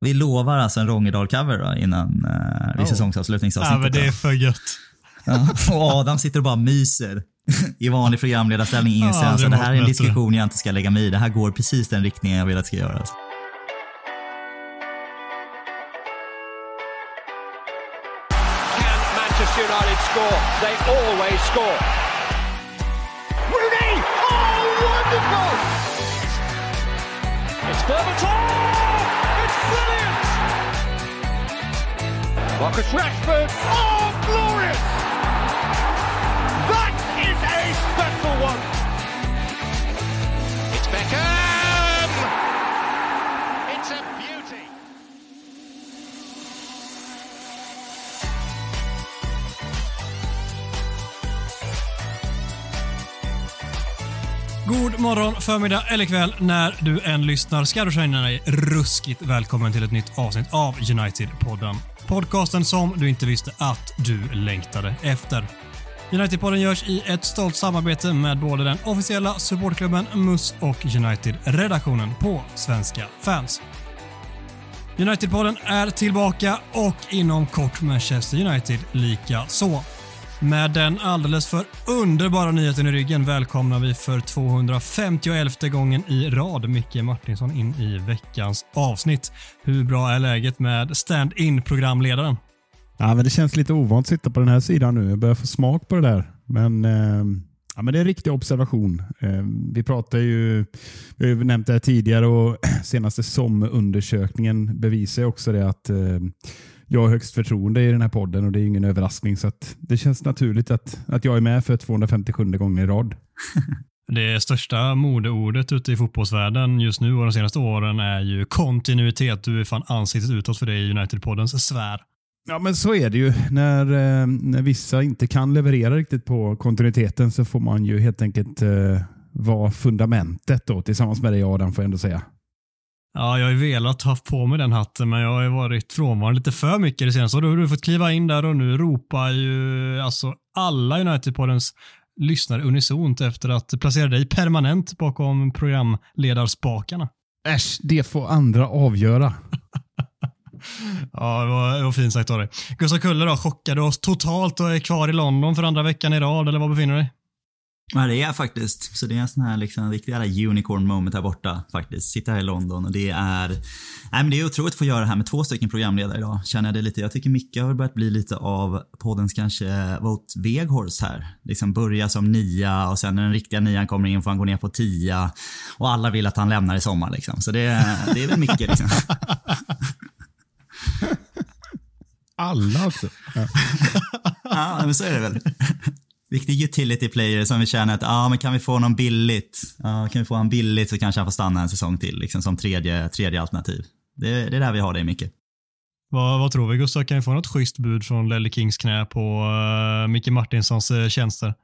Vi lovar alltså en Rångedal-cover innan uh, oh. säsongsavslutningsavsnittet. Ja, men det är för gött. Ja, och Adam sitter och bara myser i vanlig programledarställning inser ja, alltså, det här är en diskussion jag inte ska lägga mig i. Det här går precis den riktningen jag vill att det ska göra. Alltså. Can Manchester United score? They always score. Rooney! Oh, wonderful! It's Berbatov! Marcus Rashford! Oh, glorious! special one. It's Beckham! It's a beauty. God morgon, förmiddag eller kväll när du än lyssnar ska du känna dig ruskigt välkommen till ett nytt avsnitt av United-podden. Podcasten som du inte visste att du längtade efter. Unitedpodden görs i ett stolt samarbete med både den officiella supportklubben MUS och United-redaktionen på Svenska fans. Unitedpodden är tillbaka och inom kort Manchester United lika så. Med den alldeles för underbara nyheten i ryggen välkomnar vi för 251 gången i rad Micke Martinsson in i veckans avsnitt. Hur bra är läget med stand-in programledaren? Ja, men det känns lite ovant att sitta på den här sidan nu. Jag börjar få smak på det där. Men, eh, ja, men det är en riktig observation. Eh, vi pratar ju, vi har nämnt det här tidigare och senaste SOM-undersökningen bevisar också det att eh, jag har högst förtroende i den här podden och det är ingen överraskning. Så det känns naturligt att, att jag är med för 257 gånger i rad. Det största modeordet ute i fotbollsvärlden just nu och de senaste åren är ju kontinuitet. Du är fan ansiktet utåt för det i United-poddens sfär. Ja, men så är det ju. När, eh, när vissa inte kan leverera riktigt på kontinuiteten så får man ju helt enkelt eh, vara fundamentet då, tillsammans med dig Adam, får jag ändå säga. Ja, jag har ju velat ha på mig den hatten, men jag har ju varit frånvarande lite för mycket det senaste. Och då har du fått kliva in där och nu ropar ju alltså alla United-poddens lyssnare unisont efter att placera dig permanent bakom programledarspakarna. Äsch, det får andra avgöra. Ja, det var, det var fint sagt av dig. Gustav Kulle då, chockade oss totalt och är kvar i London för andra veckan i rad, eller var befinner du dig? Ja, det är jag faktiskt. Så det är en sån här liksom, riktig unicorn moment här borta faktiskt. Sitta här i London och det är... Nej, men det är otroligt att få göra det här med två stycken programledare idag. Känner jag det lite. Jag tycker Micke har börjat bli lite av poddens kanske Vote Veghorst här. Liksom börja som nia och sen när den riktiga nian kommer in får han gå ner på tia. Och alla vill att han lämnar i sommar liksom. Så det, det är väl Micke liksom. Alla alltså? Ja. ja, men så är det väl. Riktig utility player som vi känner att, ja ah, men kan vi få någon billigt? Ja, kan vi få honom billigt så kanske han får stanna en säsong till, liksom som tredje, tredje alternativ. Det, det är där vi har det mycket. Vad, vad tror vi Gustav, kan vi få något schysst bud från Lelle Kings knä på uh, Micke Martinssons uh, tjänster?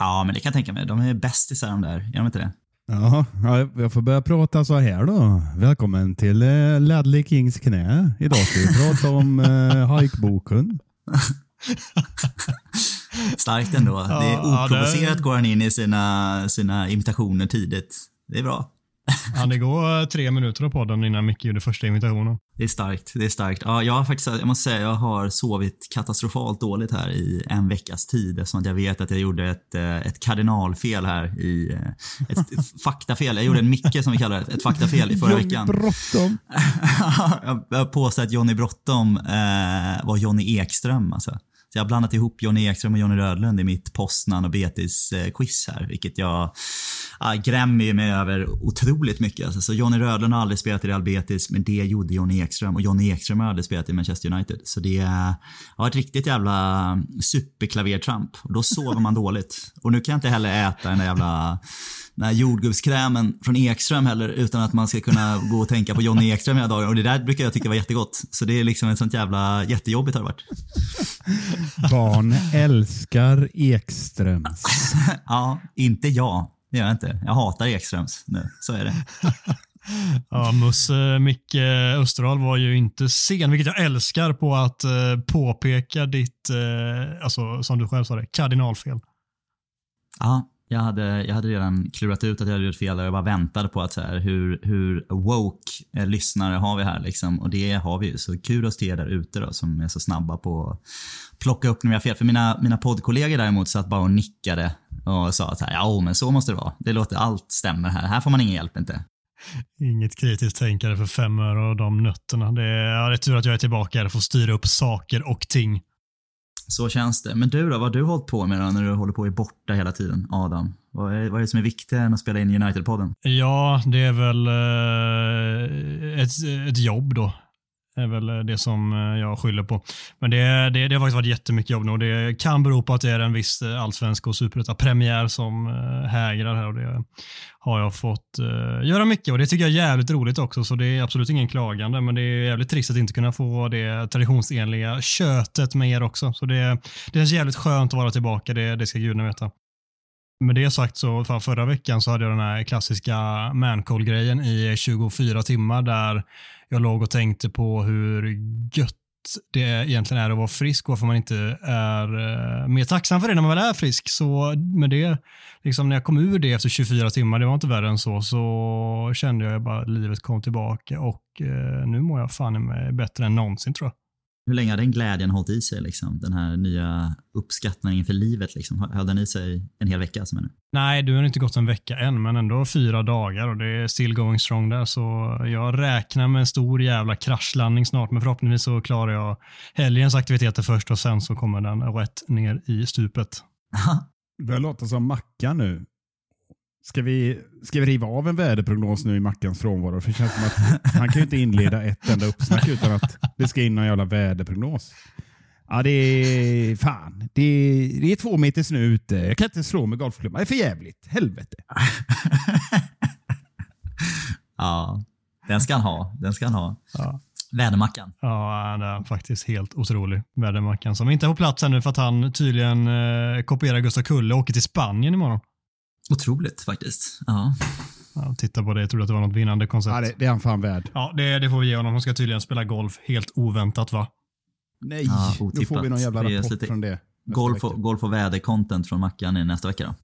Ja, men det kan jag tänka mig. De är bästisar de där, är de inte det? Ja, jag får börja prata så här då. Välkommen till eh, Ladley Kings knä. Idag ska vi prata om eh, hajkboken. Starkt ändå. Ja, det är oprovocerat det... går han in i sina, sina imitationer tidigt. Det är bra. Han det går tre minuter av podden innan Micke gjorde första imitationen. Det är starkt. Det är starkt. Ja, jag har faktiskt, jag måste säga, jag har sovit katastrofalt dåligt här i en veckas tid eftersom jag vet att jag gjorde ett, eh, ett kardinalfel här i, eh, ett faktafel. Jag gjorde en Micke som vi kallar det, ett faktafel i förra Johnny veckan. Bråttom. jag påstår att Johnny Bråttom eh, var Johnny Ekström alltså. Så jag har blandat ihop Johnny Ekström och Johnny Rödlund i mitt Postnan och Betis-quiz eh, här, vilket jag äh, grämmer mig över otroligt mycket. Alltså, så Johnny Rödlund har aldrig spelat i Real Betis, men det gjorde Johnny Ekström och Johnny Ekström har aldrig spelat i Manchester United. Så det var ett riktigt jävla superklavertramp och då sover man dåligt. Och nu kan jag inte heller äta den där jävla den här jordgubbskrämen från Ekström heller utan att man ska kunna gå och tänka på Johnny Ekström hela dagen. Och det där brukar jag tycka var jättegott. Så det är liksom ett sånt jävla jättejobbigt har det varit. Barn älskar Ekströms. ja, inte jag. Det gör jag inte. Jag hatar Ekströms nu. Så är det. Ja, Musse Micke Österdahl var ju inte sen, vilket jag älskar på att eh, påpeka ditt, eh, alltså som du själv sa det, kardinalfel. Ja, jag hade, jag hade redan klurat ut att jag hade gjort fel och jag bara väntade på att så här, hur, hur woke eh, lyssnare har vi här liksom. Och det har vi ju. Så kudos till er där ute då som är så snabba på att plocka upp när vi har fel. För mina, mina poddkollegor däremot satt bara och nickade och sa att ja men så måste det vara. Det låter allt stämmer här. Här får man ingen hjälp inte. Inget kritiskt tänkande för fem öre och de nötterna. Det är, ja, det är tur att jag är tillbaka här och får styra upp saker och ting. Så känns det. Men du då, vad har du hållit på med då när du håller på att är borta hela tiden, Adam? Vad är, vad är det som är viktigare än att spela in United-podden? Ja, det är väl eh, ett, ett jobb då är väl eh, det som eh, jag skyller på. Men det, det, det har faktiskt varit jättemycket jobb nu och det kan bero på att det är en viss eh, allsvensk och superettapremiär som hägrar här och det har jag fått göra mycket och det tycker jag är jävligt roligt också så det är absolut ingen klagande men det är jävligt trist att inte kunna få det traditionsenliga kötet med er också. Så det, det känns jävligt skönt att vara tillbaka, det, det ska gudarna veta. Med det sagt så fan, förra veckan så hade jag den här klassiska mancall-grejen i 24 timmar där jag låg och tänkte på hur gött det egentligen är att vara frisk och varför man inte är eh, mer tacksam för det när man väl är frisk. Så med det, liksom när jag kom ur det efter 24 timmar, det var inte värre än så, så kände jag bara att livet kom tillbaka och eh, nu mår jag fan med bättre än någonsin tror jag. Hur länge har den glädjen hållit i sig? Liksom? Den här nya uppskattningen för livet. Liksom? Höll den i sig en hel vecka? Som är nu? Nej, du har inte gått en vecka än, men ändå fyra dagar och det är still going strong där. Så jag räknar med en stor jävla kraschlandning snart, men förhoppningsvis så klarar jag helgens aktiviteter först och sen så kommer den rätt ner i stupet. Det börjar låta som Mackan nu. Ska vi, ska vi riva av en väderprognos nu i Mackans frånvaro? För det känns som att han kan ju inte inleda ett enda uppsnack utan att det ska in någon jävla väderprognos. Ja, det är fan. Det är, det är två meter snö ute. Jag kan inte slå med golfklubban. Det är för jävligt. Helvete. ja, den ska han ha. Den ska han ha. Ja. Vädermackan. Ja, den är faktiskt helt otrolig. Vädermackan som inte är på plats ännu för att han tydligen eh, kopierar Gustav Kulle och åker till Spanien imorgon. Otroligt faktiskt. Ja. Ja, titta på det, jag trodde att det var något vinnande koncept. Ja, det, det är han fan värd. Ja, det, det får vi ge honom. Han ska tydligen spela golf helt oväntat va? Nej, ja, då får vi någon jävla rapport från det. Golf och, golf och väder-content från Mackan i nästa vecka då.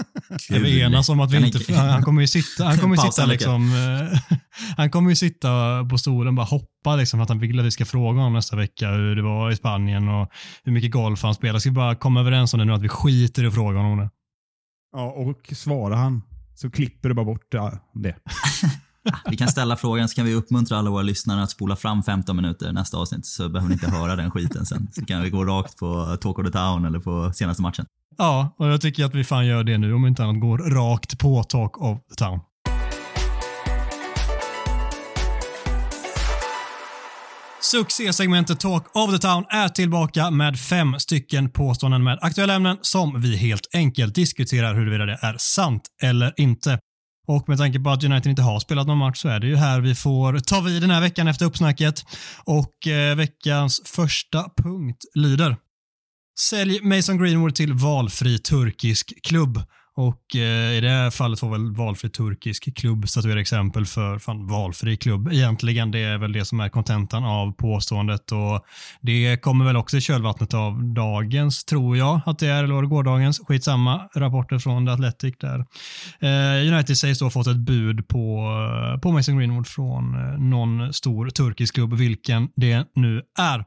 Kul. Vi enas om att vi inte... Han kommer ju sitta, han kommer sitta liksom... Eh, han kommer ju sitta på stolen och bara hoppa liksom för att han vill att vi ska fråga honom nästa vecka hur det var i Spanien och hur mycket golf han spelar. Ska vi bara komma överens om det nu att vi skiter i att fråga honom det. Ja, och svarar han så klipper du bara bort det. vi kan ställa frågan så kan vi uppmuntra alla våra lyssnare att spola fram 15 minuter nästa avsnitt så behöver ni inte höra den skiten sen. Så kan vi gå rakt på Talk of the Town eller på senaste matchen. Ja, och jag tycker att vi fan gör det nu om inte annat går rakt på Talk of the Town. Succésegmentet Talk of the Town är tillbaka med fem stycken påståenden med aktuella ämnen som vi helt enkelt diskuterar huruvida det är sant eller inte. Och med tanke på att United inte har spelat någon match så är det ju här vi får ta vid den här veckan efter uppsnacket. Och eh, veckans första punkt lyder. Sälj Mason Greenwood till valfri turkisk klubb. Och eh, i det här fallet får väl valfri turkisk klubb statuera exempel för fan, valfri klubb. Egentligen, det är väl det som är kontentan av påståendet och det kommer väl också i kölvattnet av dagens, tror jag att det är, eller gårdagens, skitsamma, rapporter från The Athletic där. Eh, United sägs då ha fått ett bud på, eh, på Mason Greenwood från eh, någon stor turkisk klubb, vilken det nu är.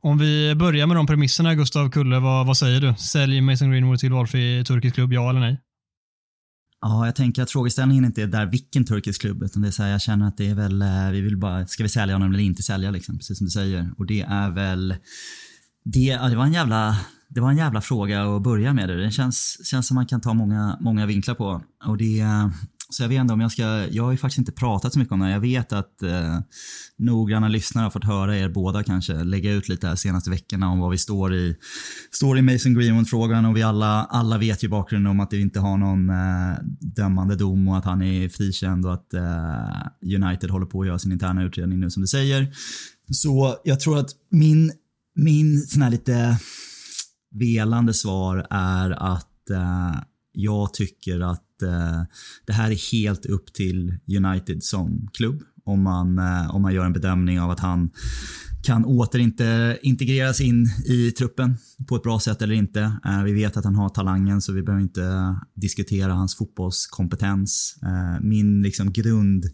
Om vi börjar med de premisserna, Gustav Kulle, vad, vad säger du? Sälj Mason Greenwood till valfri turkisk klubb, ja eller nej? Ja, jag tänker att frågeställningen inte är där vilken turkisk klubb, utan det är så här, jag känner att det är väl, eh, vi vill bara, ska vi sälja honom eller inte sälja liksom, precis som du säger. Och det är väl, det, ja, det var en jävla, det var en jävla fråga att börja med. Det, det känns, känns som man kan ta många, många vinklar på. Och det, eh, så jag vet inte om jag ska, jag har ju faktiskt inte pratat så mycket om det. Jag vet att eh, noggranna lyssnare har fått höra er båda kanske lägga ut lite här senaste veckorna om vad vi står i, står i Mason Greenwood-frågan och vi alla, alla vet ju bakgrunden om att vi inte har någon eh, dömande dom och att han är frikänd och att eh, United håller på att göra sin interna utredning nu som du säger. Så jag tror att min, min sån här lite velande svar är att eh, jag tycker att eh, det här är helt upp till United som klubb. Om man, eh, om man gör en bedömning av att han kan återintegreras in i truppen på ett bra sätt eller inte. Eh, vi vet att han har talangen så vi behöver inte diskutera hans fotbollskompetens. Eh, min liksom grund,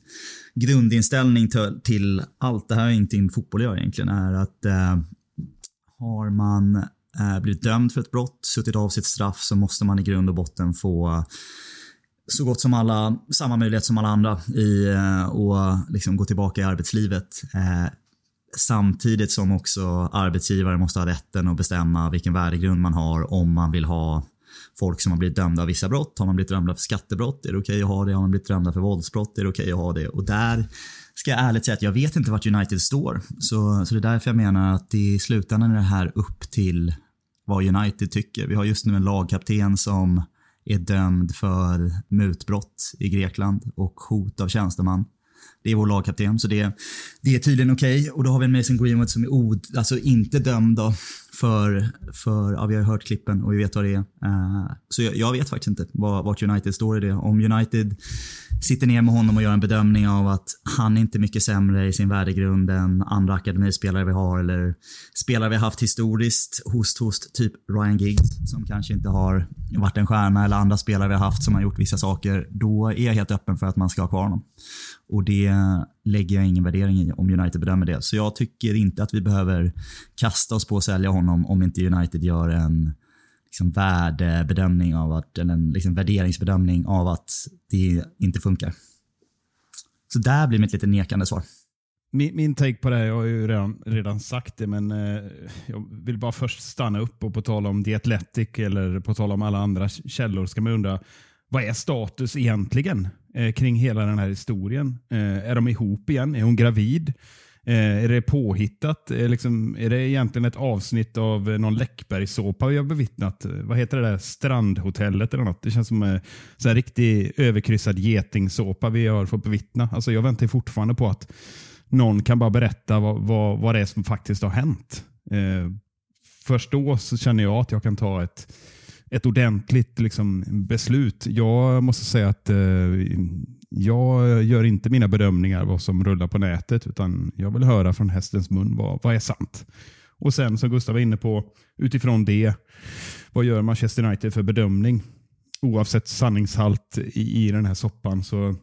grundinställning till, allt det här är ingenting med fotboll gör egentligen är att eh, har man eh, blivit dömd för ett brott, suttit av sitt straff så måste man i grund och botten få så gott som alla, samma möjlighet som alla andra i eh, att liksom gå tillbaka i arbetslivet. Eh, samtidigt som också arbetsgivare måste ha rätten att bestämma vilken värdegrund man har om man vill ha folk som har blivit dömda av vissa brott. Har man blivit dömda för skattebrott är det okej okay att ha det. Har man blivit dömda för våldsbrott är det okej okay att ha det. Och där ska jag ärligt säga att jag vet inte vart United står. Så, så det är därför jag menar att i slutändan är det här upp till vad United tycker. Vi har just nu en lagkapten som är dömd för mutbrott i Grekland och hot av tjänsteman. Det är vår lagkapten, så det, det är tydligen okej. Okay. Och då har vi en Mason Greenwood som är od, alltså inte dömd då för, för ja, vi har hört klippen och vi vet vad det är. Uh, så jag, jag, vet faktiskt inte vart United står i det. Om United sitter ner med honom och gör en bedömning av att han är inte mycket sämre i sin värdegrund än andra akademispelare vi har eller spelare vi har haft historiskt, host host, typ Ryan Giggs som kanske inte har varit en stjärna eller andra spelare vi har haft som har gjort vissa saker. Då är jag helt öppen för att man ska ha kvar honom. Och det lägger jag ingen värdering i om United bedömer det. Så jag tycker inte att vi behöver kasta oss på att sälja honom om inte United gör en liksom värdebedömning av att, eller en liksom värderingsbedömning av att det inte funkar. Så där blir mitt lite nekande svar. Min, min take på det, här, jag har ju redan, redan sagt det, men eh, jag vill bara först stanna upp och på tal om The Athletic eller på tal om alla andra källor ska man undra, vad är status egentligen eh, kring hela den här historien? Eh, är de ihop igen? Är hon gravid? Eh, är det påhittat? Är, liksom, är det egentligen ett avsnitt av någon Läckberg-såpa vi har bevittnat? Eh, vad heter det där? Strandhotellet eller något? Det känns som eh, en riktig överkryssad getingsåpa vi har fått bevittna. Alltså jag väntar fortfarande på att någon kan bara berätta vad, vad, vad det är som faktiskt har hänt. Eh, först då så känner jag att jag kan ta ett, ett ordentligt liksom, beslut. Jag måste säga att eh, jag gör inte mina bedömningar vad som rullar på nätet, utan jag vill höra från hästens mun vad, vad är sant. Och sen som Gustav var inne på, utifrån det, vad gör Manchester United för bedömning? Oavsett sanningshalt i, i den här soppan så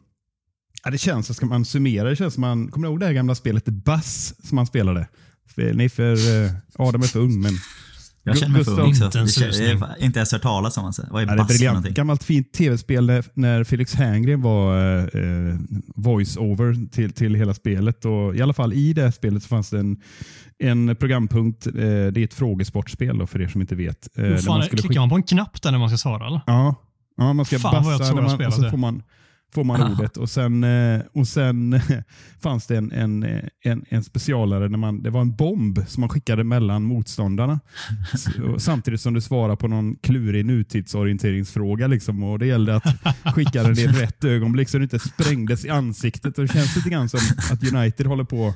ja, det känns, ska man summera det, känns som man, kommer du ihåg det här gamla spelet Bass som man spelade? Ni för, eh, Adam är för ung, men jag känner mig för ung. Jag har inte ens hört talas om det. Vad är ja, bass det Gammalt fint tv-spel när, när Felix Herngren var eh, voice-over till, till hela spelet. Och I alla fall i det här spelet så fanns det en, en programpunkt. Eh, det är ett frågesportspel då, för er som inte vet. Eh, fan, man klickar man på en knapp där när man ska svara? Eller? Ja, ja man ska fan, bassa man, och så får man får man ah. ordet. Och sen, eh, och sen fanns det en, en, en, en specialare, när man, det var en bomb som man skickade mellan motståndarna. samtidigt som du svarar på någon klurig nutidsorienteringsfråga. Liksom, och det gällde att skicka den i rätt ögonblick så det inte sprängdes i ansiktet. Och det känns lite grann som att United håller på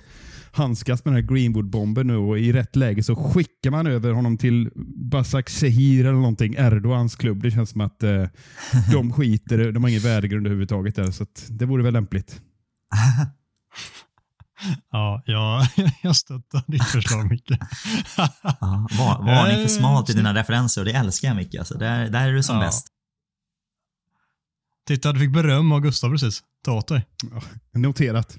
handskas med den här Greenwood-bomben nu och i rätt läge så skickar man över honom till Basak Shehir eller någonting, Erdogans klubb. Det känns som att eh, de skiter, de har ingen värdegrund överhuvudtaget där, så det vore väl lämpligt. Ja, jag, jag stöttar ditt förslag Micke. ja, var, varning för smalt i dina referenser och det älskar jag Micke. Alltså, där, där är du som ja. bäst. Titta, du fick beröm av Gustav precis. Ta åt dig. Ja, noterat.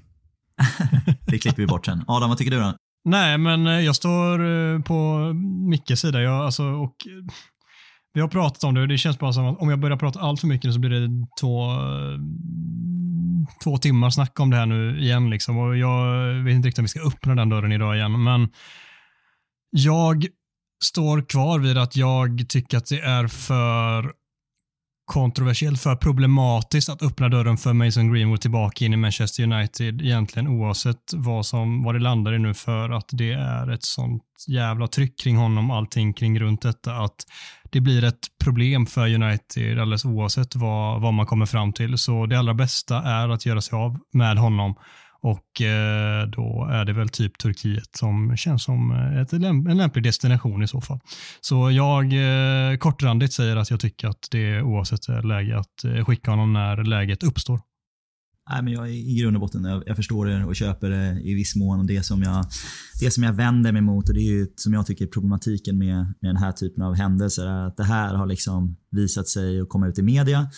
det klipper vi bort sen. Adam, vad tycker du då? Nej, men eh, jag står eh, på Mickes sida. Jag, alltså, och, eh, vi har pratat om det och det känns bara som att om jag börjar prata allt för mycket så blir det två, två timmar snack om det här nu igen. Liksom. Och jag vet inte riktigt om vi ska öppna den dörren idag igen, men jag står kvar vid att jag tycker att det är för kontroversiellt, för problematiskt att öppna dörren för Mason Greenwood tillbaka in i Manchester United egentligen oavsett vad, som, vad det landar i nu för att det är ett sånt jävla tryck kring honom, allting kring runt detta att det blir ett problem för United alldeles oavsett vad, vad man kommer fram till. Så det allra bästa är att göra sig av med honom och eh, då är det väl typ Turkiet som känns som eh, ett, en lämplig destination i så fall. Så jag eh, kortrandigt säger att jag tycker att det oavsett är läge att eh, skicka honom när läget uppstår. Nej, men jag i grund och botten, jag, jag, förstår det och köper det i viss mån. Och det, som jag, det som jag vänder mig mot och det är ju som jag tycker är problematiken med, med den här typen av händelser är att det här har liksom visat sig och komma ut i media.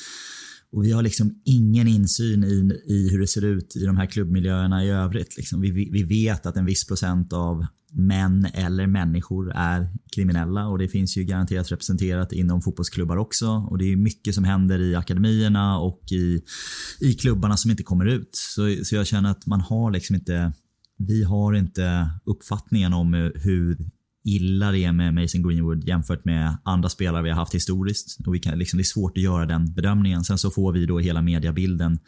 Och vi har liksom ingen insyn i, i hur det ser ut i de här klubbmiljöerna i övrigt. Liksom. Vi, vi vet att en viss procent av män eller människor är kriminella och det finns ju garanterat representerat inom fotbollsklubbar också. Och det är mycket som händer i akademierna och i, i klubbarna som inte kommer ut. Så, så jag känner att man har liksom inte vi har inte uppfattningen om hur illa det är med Mason Greenwood jämfört med andra spelare vi har haft historiskt. Och vi kan, liksom, det är svårt att göra den bedömningen. Sen så får vi då hela mediabilden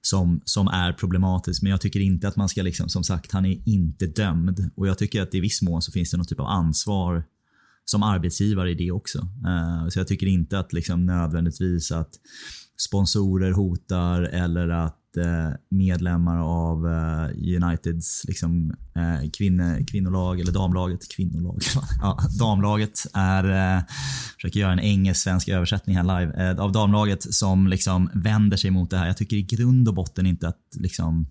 som, som är problematisk. Men jag tycker inte att man ska, liksom, som sagt, han är inte dömd. Och jag tycker att i viss mån så finns det någon typ av ansvar som arbetsgivare i det också. Uh, så jag tycker inte att liksom nödvändigtvis att sponsorer hotar eller att Medlemmar av eh, Uniteds liksom, eh, kvinne, kvinnolag, eller damlaget, kvinnolag, ja, damlaget är, eh, försöker göra en engelsk-svensk översättning här live, eh, av damlaget som liksom vänder sig mot det här. Jag tycker i grund och botten inte att liksom,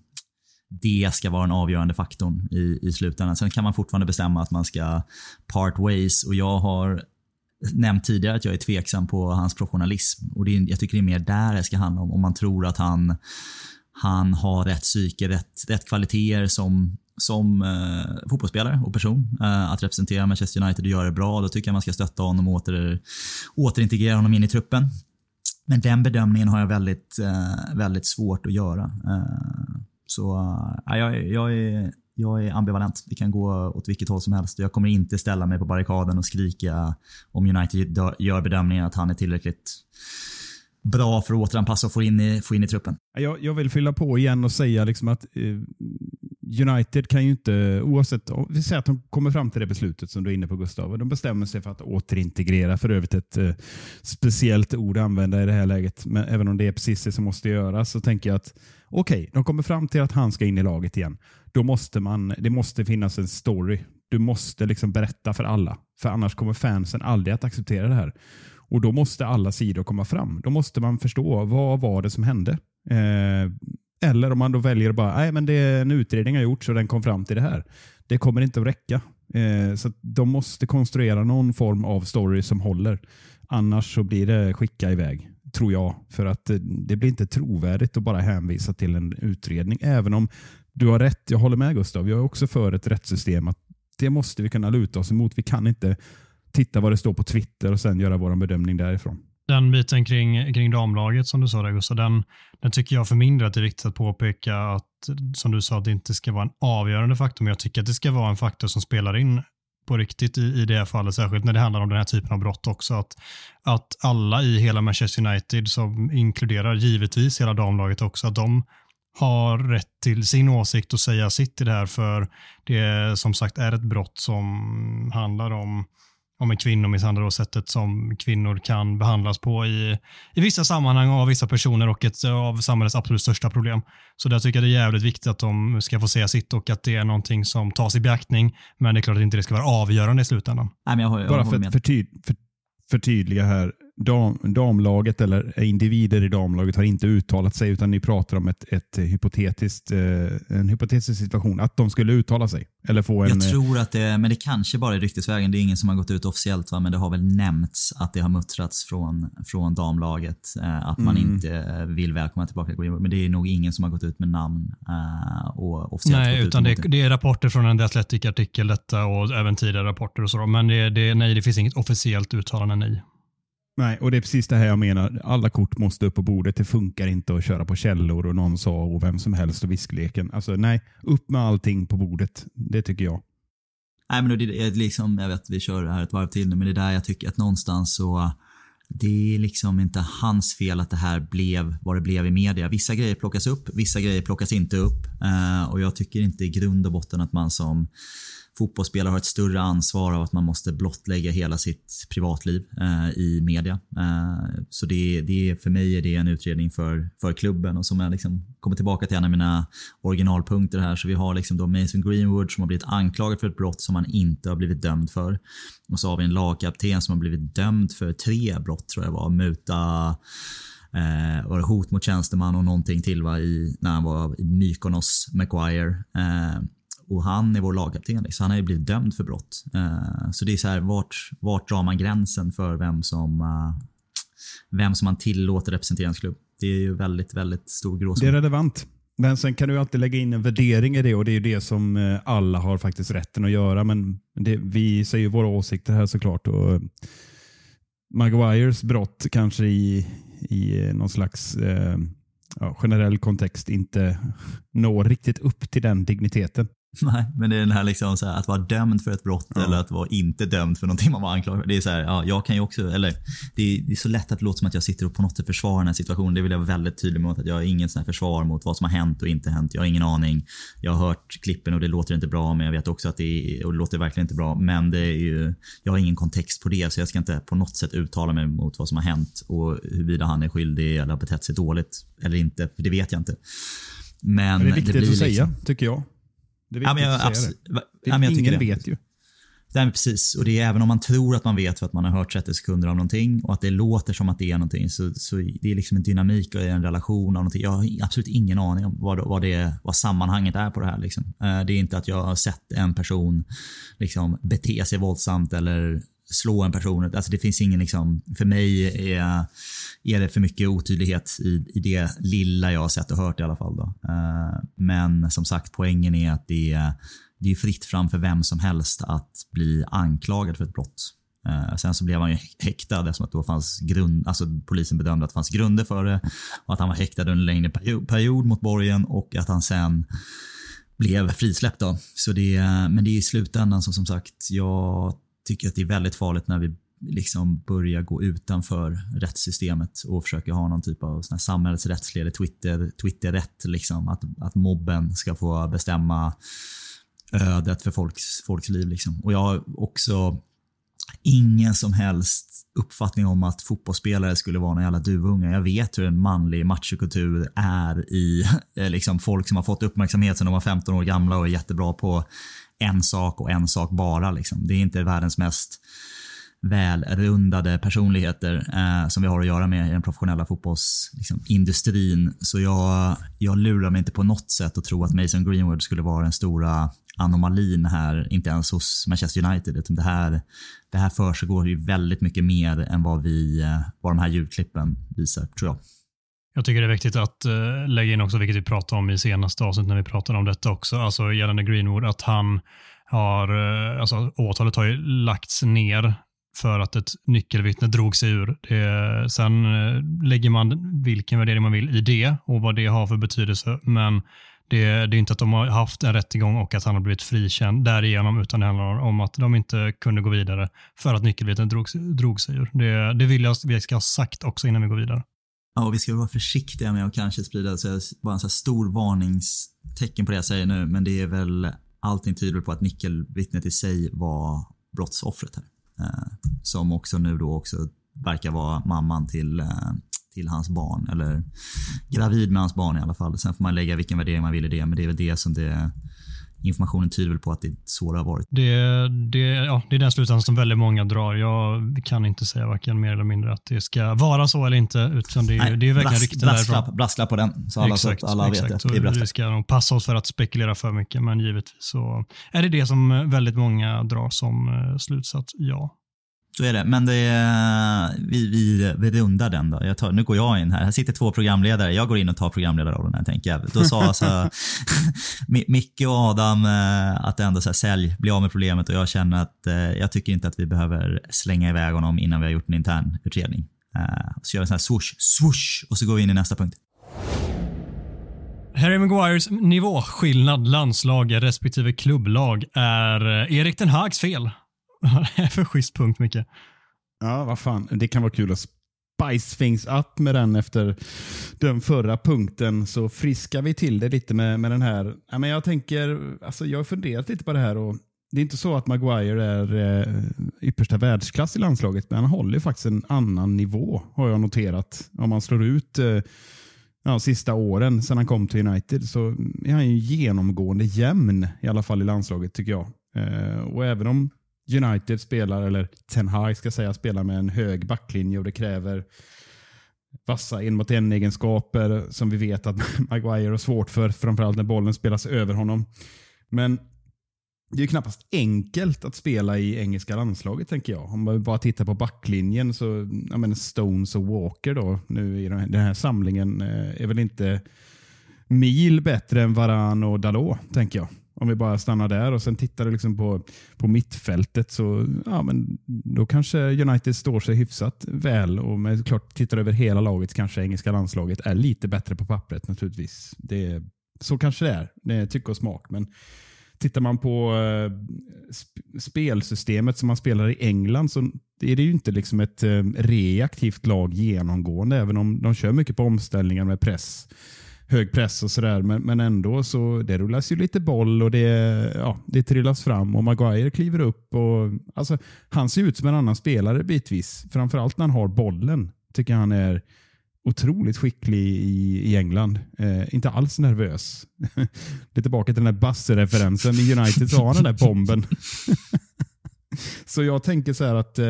det ska vara den avgörande faktorn i, i slutändan. Sen kan man fortfarande bestämma att man ska part ways och jag har nämnt tidigare att jag är tveksam på hans professionalism. Och det är, jag tycker det är mer där det ska handla om. Om man tror att han han har rätt psyke, rätt, rätt kvaliteter som, som eh, fotbollsspelare och person. Eh, att representera Manchester United och göra det bra. Då tycker jag man ska stötta honom och åter, återintegrera honom in i truppen. Men den bedömningen har jag väldigt, eh, väldigt svårt att göra. Eh, så eh, jag, jag, är, jag är ambivalent. Det kan gå åt vilket håll som helst. Jag kommer inte ställa mig på barrikaden och skrika om United gör bedömningen att han är tillräckligt bra för att återanpassa och få in i, få in i truppen. Jag, jag vill fylla på igen och säga liksom att eh, United kan ju inte, oavsett, vi säger att de kommer fram till det beslutet som du är inne på Gustav, och de bestämmer sig för att återintegrera, för övrigt ett eh, speciellt ord att använda i det här läget, men även om det är precis det som måste göras så tänker jag att okej, okay, de kommer fram till att han ska in i laget igen. Då måste man, det måste finnas en story. Du måste liksom berätta för alla, för annars kommer fansen aldrig att acceptera det här. Och Då måste alla sidor komma fram. Då måste man förstå vad var det som hände. Eh, eller om man då väljer att bara, nej men det är en utredning har gjorts och den kom fram till det här. Det kommer inte att räcka. Eh, så De måste konstruera någon form av story som håller. Annars så blir det skicka iväg, tror jag. För att eh, det blir inte trovärdigt att bara hänvisa till en utredning. Även om du har rätt, jag håller med Gustav. Jag är också för ett rättssystem. att Det måste vi kunna luta oss emot. Vi kan inte titta vad det står på Twitter och sen göra vår bedömning därifrån. Den biten kring, kring damlaget som du sa där Gustav, den, den tycker jag för min del att det är viktigt att påpeka att, som du sa, att det inte ska vara en avgörande faktor, men jag tycker att det ska vara en faktor som spelar in på riktigt i, i det här fallet, särskilt när det handlar om den här typen av brott också. Att, att alla i hela Manchester United, som inkluderar givetvis hela damlaget också, att de har rätt till sin åsikt och säga sitt i det här, för det som sagt är ett brott som handlar om om en kvinnomisshandel och sättet som kvinnor kan behandlas på i, i vissa sammanhang av vissa personer och ett av samhällets absolut största problem. Så där tycker jag det är jävligt viktigt att de ska få säga sitt och att det är någonting som tas i beaktning. Men det är klart att inte det ska vara avgörande i slutändan. Nej, men jag har, jag Bara för att förtyd, för, förtydliga här dam, damlaget eller individer i damlaget har inte uttalat sig utan ni pratar om ett, ett hypotetiskt, eh, en hypotetisk situation. Att de skulle uttala sig. Eller få en, jag tror att det, men det kanske bara är ryktesvägen. Det är ingen som har gått ut officiellt va? men det har väl nämnts att det har muttrats från, från damlaget. Eh, att man mm. inte vill välkomna tillbaka Men det är nog ingen som har gått ut med namn eh, och officiellt Nej, utan det, det, är rapporter från en Athletic-artikel detta och även tidigare rapporter och så. Men det, det, nej, det finns inget officiellt uttalande nej. Nej, och det är precis det här jag menar. Alla kort måste upp på bordet. Det funkar inte att köra på källor och någon sa och vem som helst och viskleken. Alltså nej, upp med allting på bordet. Det tycker jag. Nej, men det är liksom, jag vet vi kör det här ett varv till nu, men det är där jag tycker att någonstans så det är liksom inte hans fel att det här blev vad det blev i media. Vissa grejer plockas upp, vissa grejer plockas inte upp. Eh, och jag tycker inte i grund och botten att man som fotbollsspelare har ett större ansvar av att man måste blottlägga hela sitt privatliv eh, i media. Eh, så det, det, för mig är det en utredning för, för klubben och som jag liksom kommer tillbaka till en av mina originalpunkter här. Så vi har liksom då Mason Greenwood som har blivit anklagad för ett brott som han inte har blivit dömd för. Och så har vi en lagkapten som har blivit dömd för tre brott tror jag var. Muta eh, var det hot mot tjänsteman och någonting till va, i, när han var i Mykonos, Maguire. Eh, och han är vår lagkapten. så Han har ju blivit dömd för brott. Eh, så det är så här, vart, vart drar man gränsen för vem som, eh, vem som man tillåter representera en klubb? Det är ju väldigt, väldigt stor gråzon. Det är relevant. Men sen kan du alltid lägga in en värdering i det och det är ju det som eh, alla har faktiskt rätten att göra. Men det, vi säger ju våra åsikter här såklart. Och Maguires brott kanske i, i någon slags eh, ja, generell kontext inte når riktigt upp till den digniteten. Nej, men det är den här, liksom så här att vara dömd för ett brott ja. eller att vara inte dömd för någonting man var anklagad Det är så här, ja, jag kan ju också, eller det är, det är, så lätt att det låter som att jag sitter och på något sätt försvarar den här situationen. Det vill jag vara väldigt tydlig mot. Att jag har ingen sån försvar mot vad som har hänt och inte hänt. Jag har ingen aning. Jag har hört klippen och det låter inte bra, men jag vet också att det, är, och det låter verkligen inte bra. Men det är ju, jag har ingen kontext på det, så jag ska inte på något sätt uttala mig mot vad som har hänt och huruvida han är skyldig eller har betett sig dåligt eller inte, för det vet jag inte. Men, men det är viktigt det att liksom, säga, tycker jag. Det är ja, men jag, absolut, det. Ja, men ingen vet ju. Nej, precis. Och det är även om man tror att man vet för att man har hört 30 sekunder av någonting och att det låter som att det är någonting så, så det är liksom en dynamik och en relation av någonting. Jag har absolut ingen aning om vad, vad, det, vad sammanhanget är på det här. Liksom. Eh, det är inte att jag har sett en person liksom, bete sig våldsamt eller slå en person. Alltså det finns ingen, liksom, för mig är, är det för mycket otydlighet i, i det lilla jag har sett och hört i alla fall. Då. Eh, men som sagt, poängen är att det är, det är fritt fram för vem som helst att bli anklagad för ett brott. Eh, sen så blev han ju häktad eftersom att då fanns grund, alltså polisen bedömde att det fanns grunder för det och att han var häktad under en längre period mot borgen och att han sen blev frisläppt. Då. Så det, men det är i slutändan som som sagt, jag tycker att det är väldigt farligt när vi liksom börjar gå utanför rättssystemet och försöker ha någon typ av sån samhällsrättslig eller Twitter, Twitterrätt. Liksom, att, att mobben ska få bestämma ödet för folks, folks liv. Liksom. Och jag har också ingen som helst uppfattning om att fotbollsspelare skulle vara någon jävla duvunge. Jag vet hur en manlig machokultur är i eh, liksom, folk som har fått uppmärksamhet sedan de var 15 år gamla och är jättebra på en sak och en sak bara. Liksom. Det är inte världens mest välrundade personligheter eh, som vi har att göra med i den professionella fotbollsindustrin. Liksom, så jag, jag lurar mig inte på något sätt att tro att Mason Greenwood skulle vara den stora anomalin här, inte ens hos Manchester United. Utan det här, det här försiggår ju väldigt mycket mer än vad, vi, eh, vad de här ljudklippen visar, tror jag. Jag tycker det är viktigt att eh, lägga in också, vilket vi pratade om i senaste avsnittet när vi pratade om detta också, alltså gällande Greenwood, att han har, eh, alltså åtalet har ju lagts ner för att ett nyckelvittne drog sig ur. Det, sen lägger man vilken värdering man vill i det och vad det har för betydelse, men det, det, är inte att de har haft en rättegång och att han har blivit frikänd därigenom, utan det handlar om att de inte kunde gå vidare för att nyckelvittnet drog, drog sig ur. Det, det vill jag att vi ska ha sagt också innan vi går vidare. Ja, och vi ska vara försiktiga med att kanske sprida så bara en så stor varningstecken på det jag säger nu, men det är väl allting tyder på att nyckelvittnet i sig var brottsoffret här. Eh, som också nu då också verkar vara mamman till, eh, till hans barn, eller gravid med hans barn i alla fall. Sen får man lägga vilken värdering man vill i det, men det är väl det som det informationen tyder väl på att det är så det har varit. Det, det, ja, det är den slutsatsen som väldigt många drar. Jag kan inte säga varken mer eller mindre att det ska vara så eller inte. Utan det, Nej, det är verkligen rykten brasklapp, brasklapp på den, så alla, exakt, så alla exakt. vet det. det vi ska nog passa oss för att spekulera för mycket, men givetvis så är det det som väldigt många drar som eh, slutsats, ja. Så är det. Men det är, vi, vi, vi rundar den då. Tar, nu går jag in här. Här sitter två programledare. Jag går in och tar programledarrollen här tänker jag. Då sa alltså Micke och Adam eh, att ändå så här, sälj, bli av med problemet och jag känner att eh, jag tycker inte att vi behöver slänga iväg honom innan vi har gjort en intern utredning. Eh, så gör vi en sån här swoosh, swoosh och så går vi in i nästa punkt. Harry Maguires nivåskillnad landslag respektive klubblag är Erik den Hags fel. Vad är det för schysst punkt, Micke? Ja, vad fan. Det kan vara kul att spice things up med den efter den förra punkten. Så friskar vi till det lite med, med den här. Ja, men jag tänker, alltså jag har funderat lite på det här. och det är inte så att Maguire är eh, yppersta världsklass i landslaget, men han håller faktiskt en annan nivå har jag noterat. Om man slår ut eh, ja, sista åren sedan han kom till United så är han ju genomgående jämn i alla fall i landslaget tycker jag. Eh, och även om United spelar, eller Ten Hag ska säga, spelar med en hög backlinje och det kräver vassa en mot en egenskaper som vi vet att Maguire har svårt för, framförallt när bollen spelas över honom. Men det är knappast enkelt att spela i engelska landslaget, tänker jag. Om man bara tittar på backlinjen så, jag menar Stones och Walker då, nu i den här samlingen, eh, är väl inte mil bättre än Varan och Dalot, tänker jag. Om vi bara stannar där och sen tittar du liksom på, på mittfältet så ja, men då kanske United står sig hyfsat väl. Och med, klart tittar över hela laget kanske engelska landslaget är lite bättre på pappret naturligtvis. Det, så kanske det är. Det är tycke och smak. Men tittar man på eh, sp spelsystemet som man spelar i England så är det ju inte liksom ett eh, reaktivt lag genomgående, även om de kör mycket på omställningar med press hög press och sådär. Men, men ändå så det rullas ju lite boll och det, ja, det trillas fram och Maguire kliver upp. Och, alltså, han ser ut som en annan spelare bitvis. Framförallt när han har bollen. Tycker jag han är otroligt skicklig i, i England. Eh, inte alls nervös. det är tillbaka till den där Basse-referensen. I United så har han den där bomben. så jag tänker så här att eh,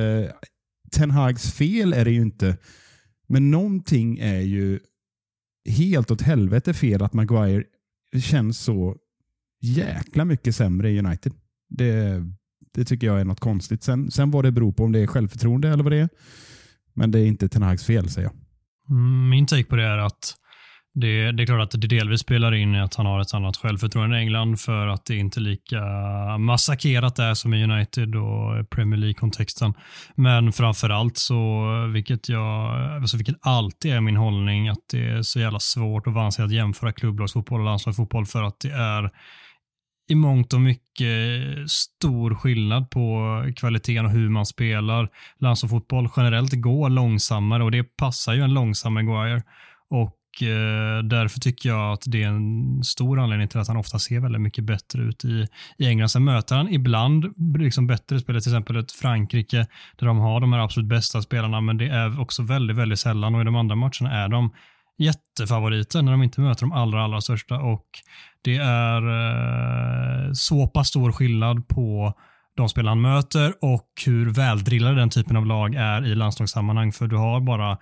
Ten Hags fel är det ju inte. Men någonting är ju helt åt helvete fel att Maguire känns så jäkla mycket sämre i United. Det, det tycker jag är något konstigt. Sen, sen vad det beror på, om det är självförtroende eller vad det är. Men det är inte Ten Hags fel, säger jag. Mm, min take på det är att det, det, är klart att det delvis spelar in i att han har ett annat självförtroende i England för att det inte är lika massakrerat där som i United och Premier League-kontexten. Men framför allt så, vilket, jag, alltså vilket alltid är min hållning, att det är så jävla svårt och vansinnigt att jämföra klubblagsfotboll och landslagsfotboll för att det är i mångt och mycket stor skillnad på kvaliteten och hur man spelar. Landslagsfotboll generellt går långsammare och det passar ju en långsam Maguire. Och Eh, därför tycker jag att det är en stor anledning till att han ofta ser väldigt mycket bättre ut i, i England. Sen möter han ibland liksom bättre spelare, till exempel ett Frankrike där de har de här absolut bästa spelarna, men det är också väldigt, väldigt sällan och i de andra matcherna är de jättefavoriter när de inte möter de allra, allra största och det är eh, så pass stor skillnad på de spelare han möter och hur väldrillade den typen av lag är i landslagssammanhang. För du har bara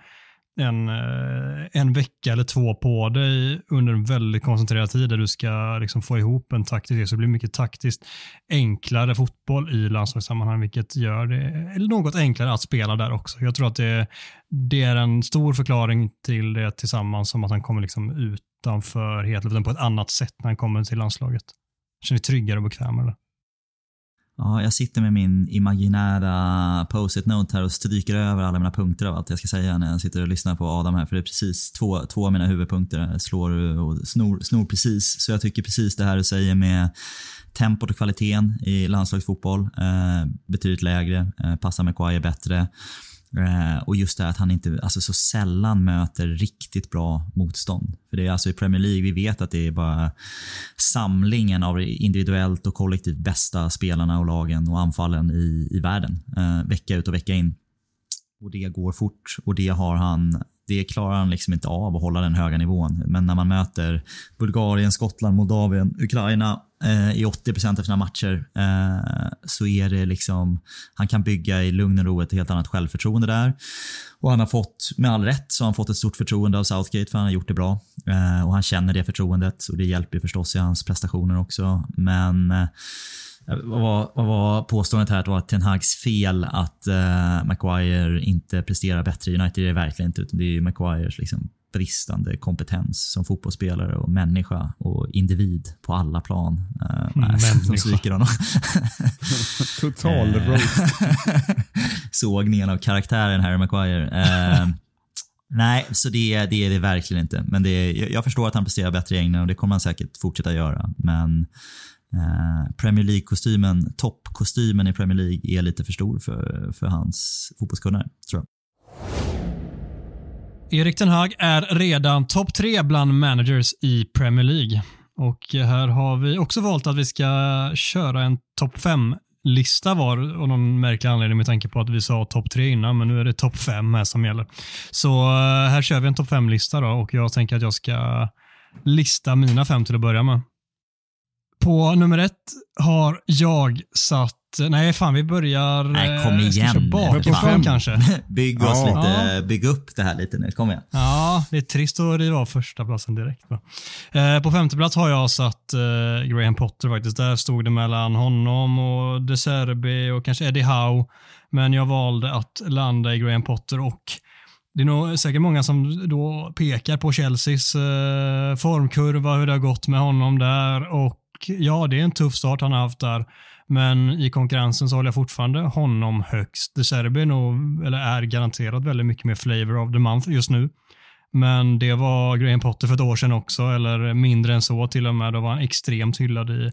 en, eh, en vecka eller två på dig under en väldigt koncentrerad tid där du ska liksom få ihop en taktisk så det blir mycket taktiskt enklare fotboll i landslagssammanhang vilket gör det något enklare att spela där också. Jag tror att det, det är en stor förklaring till det tillsammans som att han kommer liksom utanför Hetlöven på ett annat sätt när han kommer till landslaget. Känner tryggare och bekvämare. Ja, jag sitter med min imaginära post-it note här och stryker över alla mina punkter av allt jag ska säga när jag sitter och lyssnar på Adam här. För det är precis två, två av mina huvudpunkter slår och snor, snor precis. Så jag tycker precis det här du säger med tempot och kvaliteten i landslagsfotboll. Eh, betydligt lägre, eh, passar Maguire bättre. Eh, och just det att han inte alltså så sällan möter riktigt bra motstånd. För det är alltså i Premier League, vi vet att det är bara samlingen av individuellt och kollektivt bästa spelarna och lagen och anfallen i, i världen. Eh, vecka ut och vecka in. Och det går fort och det har han det klarar han liksom inte av att hålla den höga nivån. Men när man möter Bulgarien, Skottland, Moldavien, Ukraina Eh, i 80 procent av sina matcher eh, så är det liksom, han kan bygga i lugn och ro ett helt annat självförtroende där. Och han har fått, med all rätt, så har han fått ett stort förtroende av Southgate för han har gjort det bra. Eh, och han känner det förtroendet och det hjälper förstås i hans prestationer också. Men eh, vad var, vad var påståendet här att det var Ten Hags fel att eh, Maguire inte presterar bättre i United? Det är det verkligen inte. Utan det är ju Maguires liksom bristande kompetens som fotbollsspelare och människa och individ på alla plan. Uh, som sviker honom. Total eh, roast. Sågningen av karaktären Harry Maguire. Uh, nej, så det, det är det verkligen inte. Men det jag förstår att han presterar bättre i England och det kommer han säkert fortsätta göra. Men Eh, Premier League-kostymen, toppkostymen i Premier League är lite för stor för, för hans fotbollskunnare, tror jag. Erik Ten Hag är redan topp tre bland managers i Premier League. Och här har vi också valt att vi ska köra en topp fem lista var av någon märklig anledning med tanke på att vi sa topp tre innan, men nu är det topp fem här som gäller. Så eh, här kör vi en topp fem lista då och jag tänker att jag ska lista mina fem till att börja med. På nummer ett har jag satt Nej, fan vi börjar... Nej, kom eh, ska igen fan. kanske. Bygg oss Ja. lite, bygg upp det här lite nu. Kom igen. Ja, det är trist att riva av första platsen direkt. Va? Eh, på femte plats har jag satt eh, Graham Potter faktiskt. Där stod det mellan honom och De Serbi och kanske Eddie Howe. Men jag valde att landa i Graham Potter och det är nog säkert många som då pekar på Chelseas eh, formkurva, hur det har gått med honom där och ja, det är en tuff start han har haft där. Men i konkurrensen så håller jag fortfarande honom högst. De Serbi är nog, eller är garanterat väldigt mycket mer flavor of the month just nu. Men det var Graham Potter för ett år sedan också, eller mindre än så till och med. Då var han extremt hyllad i,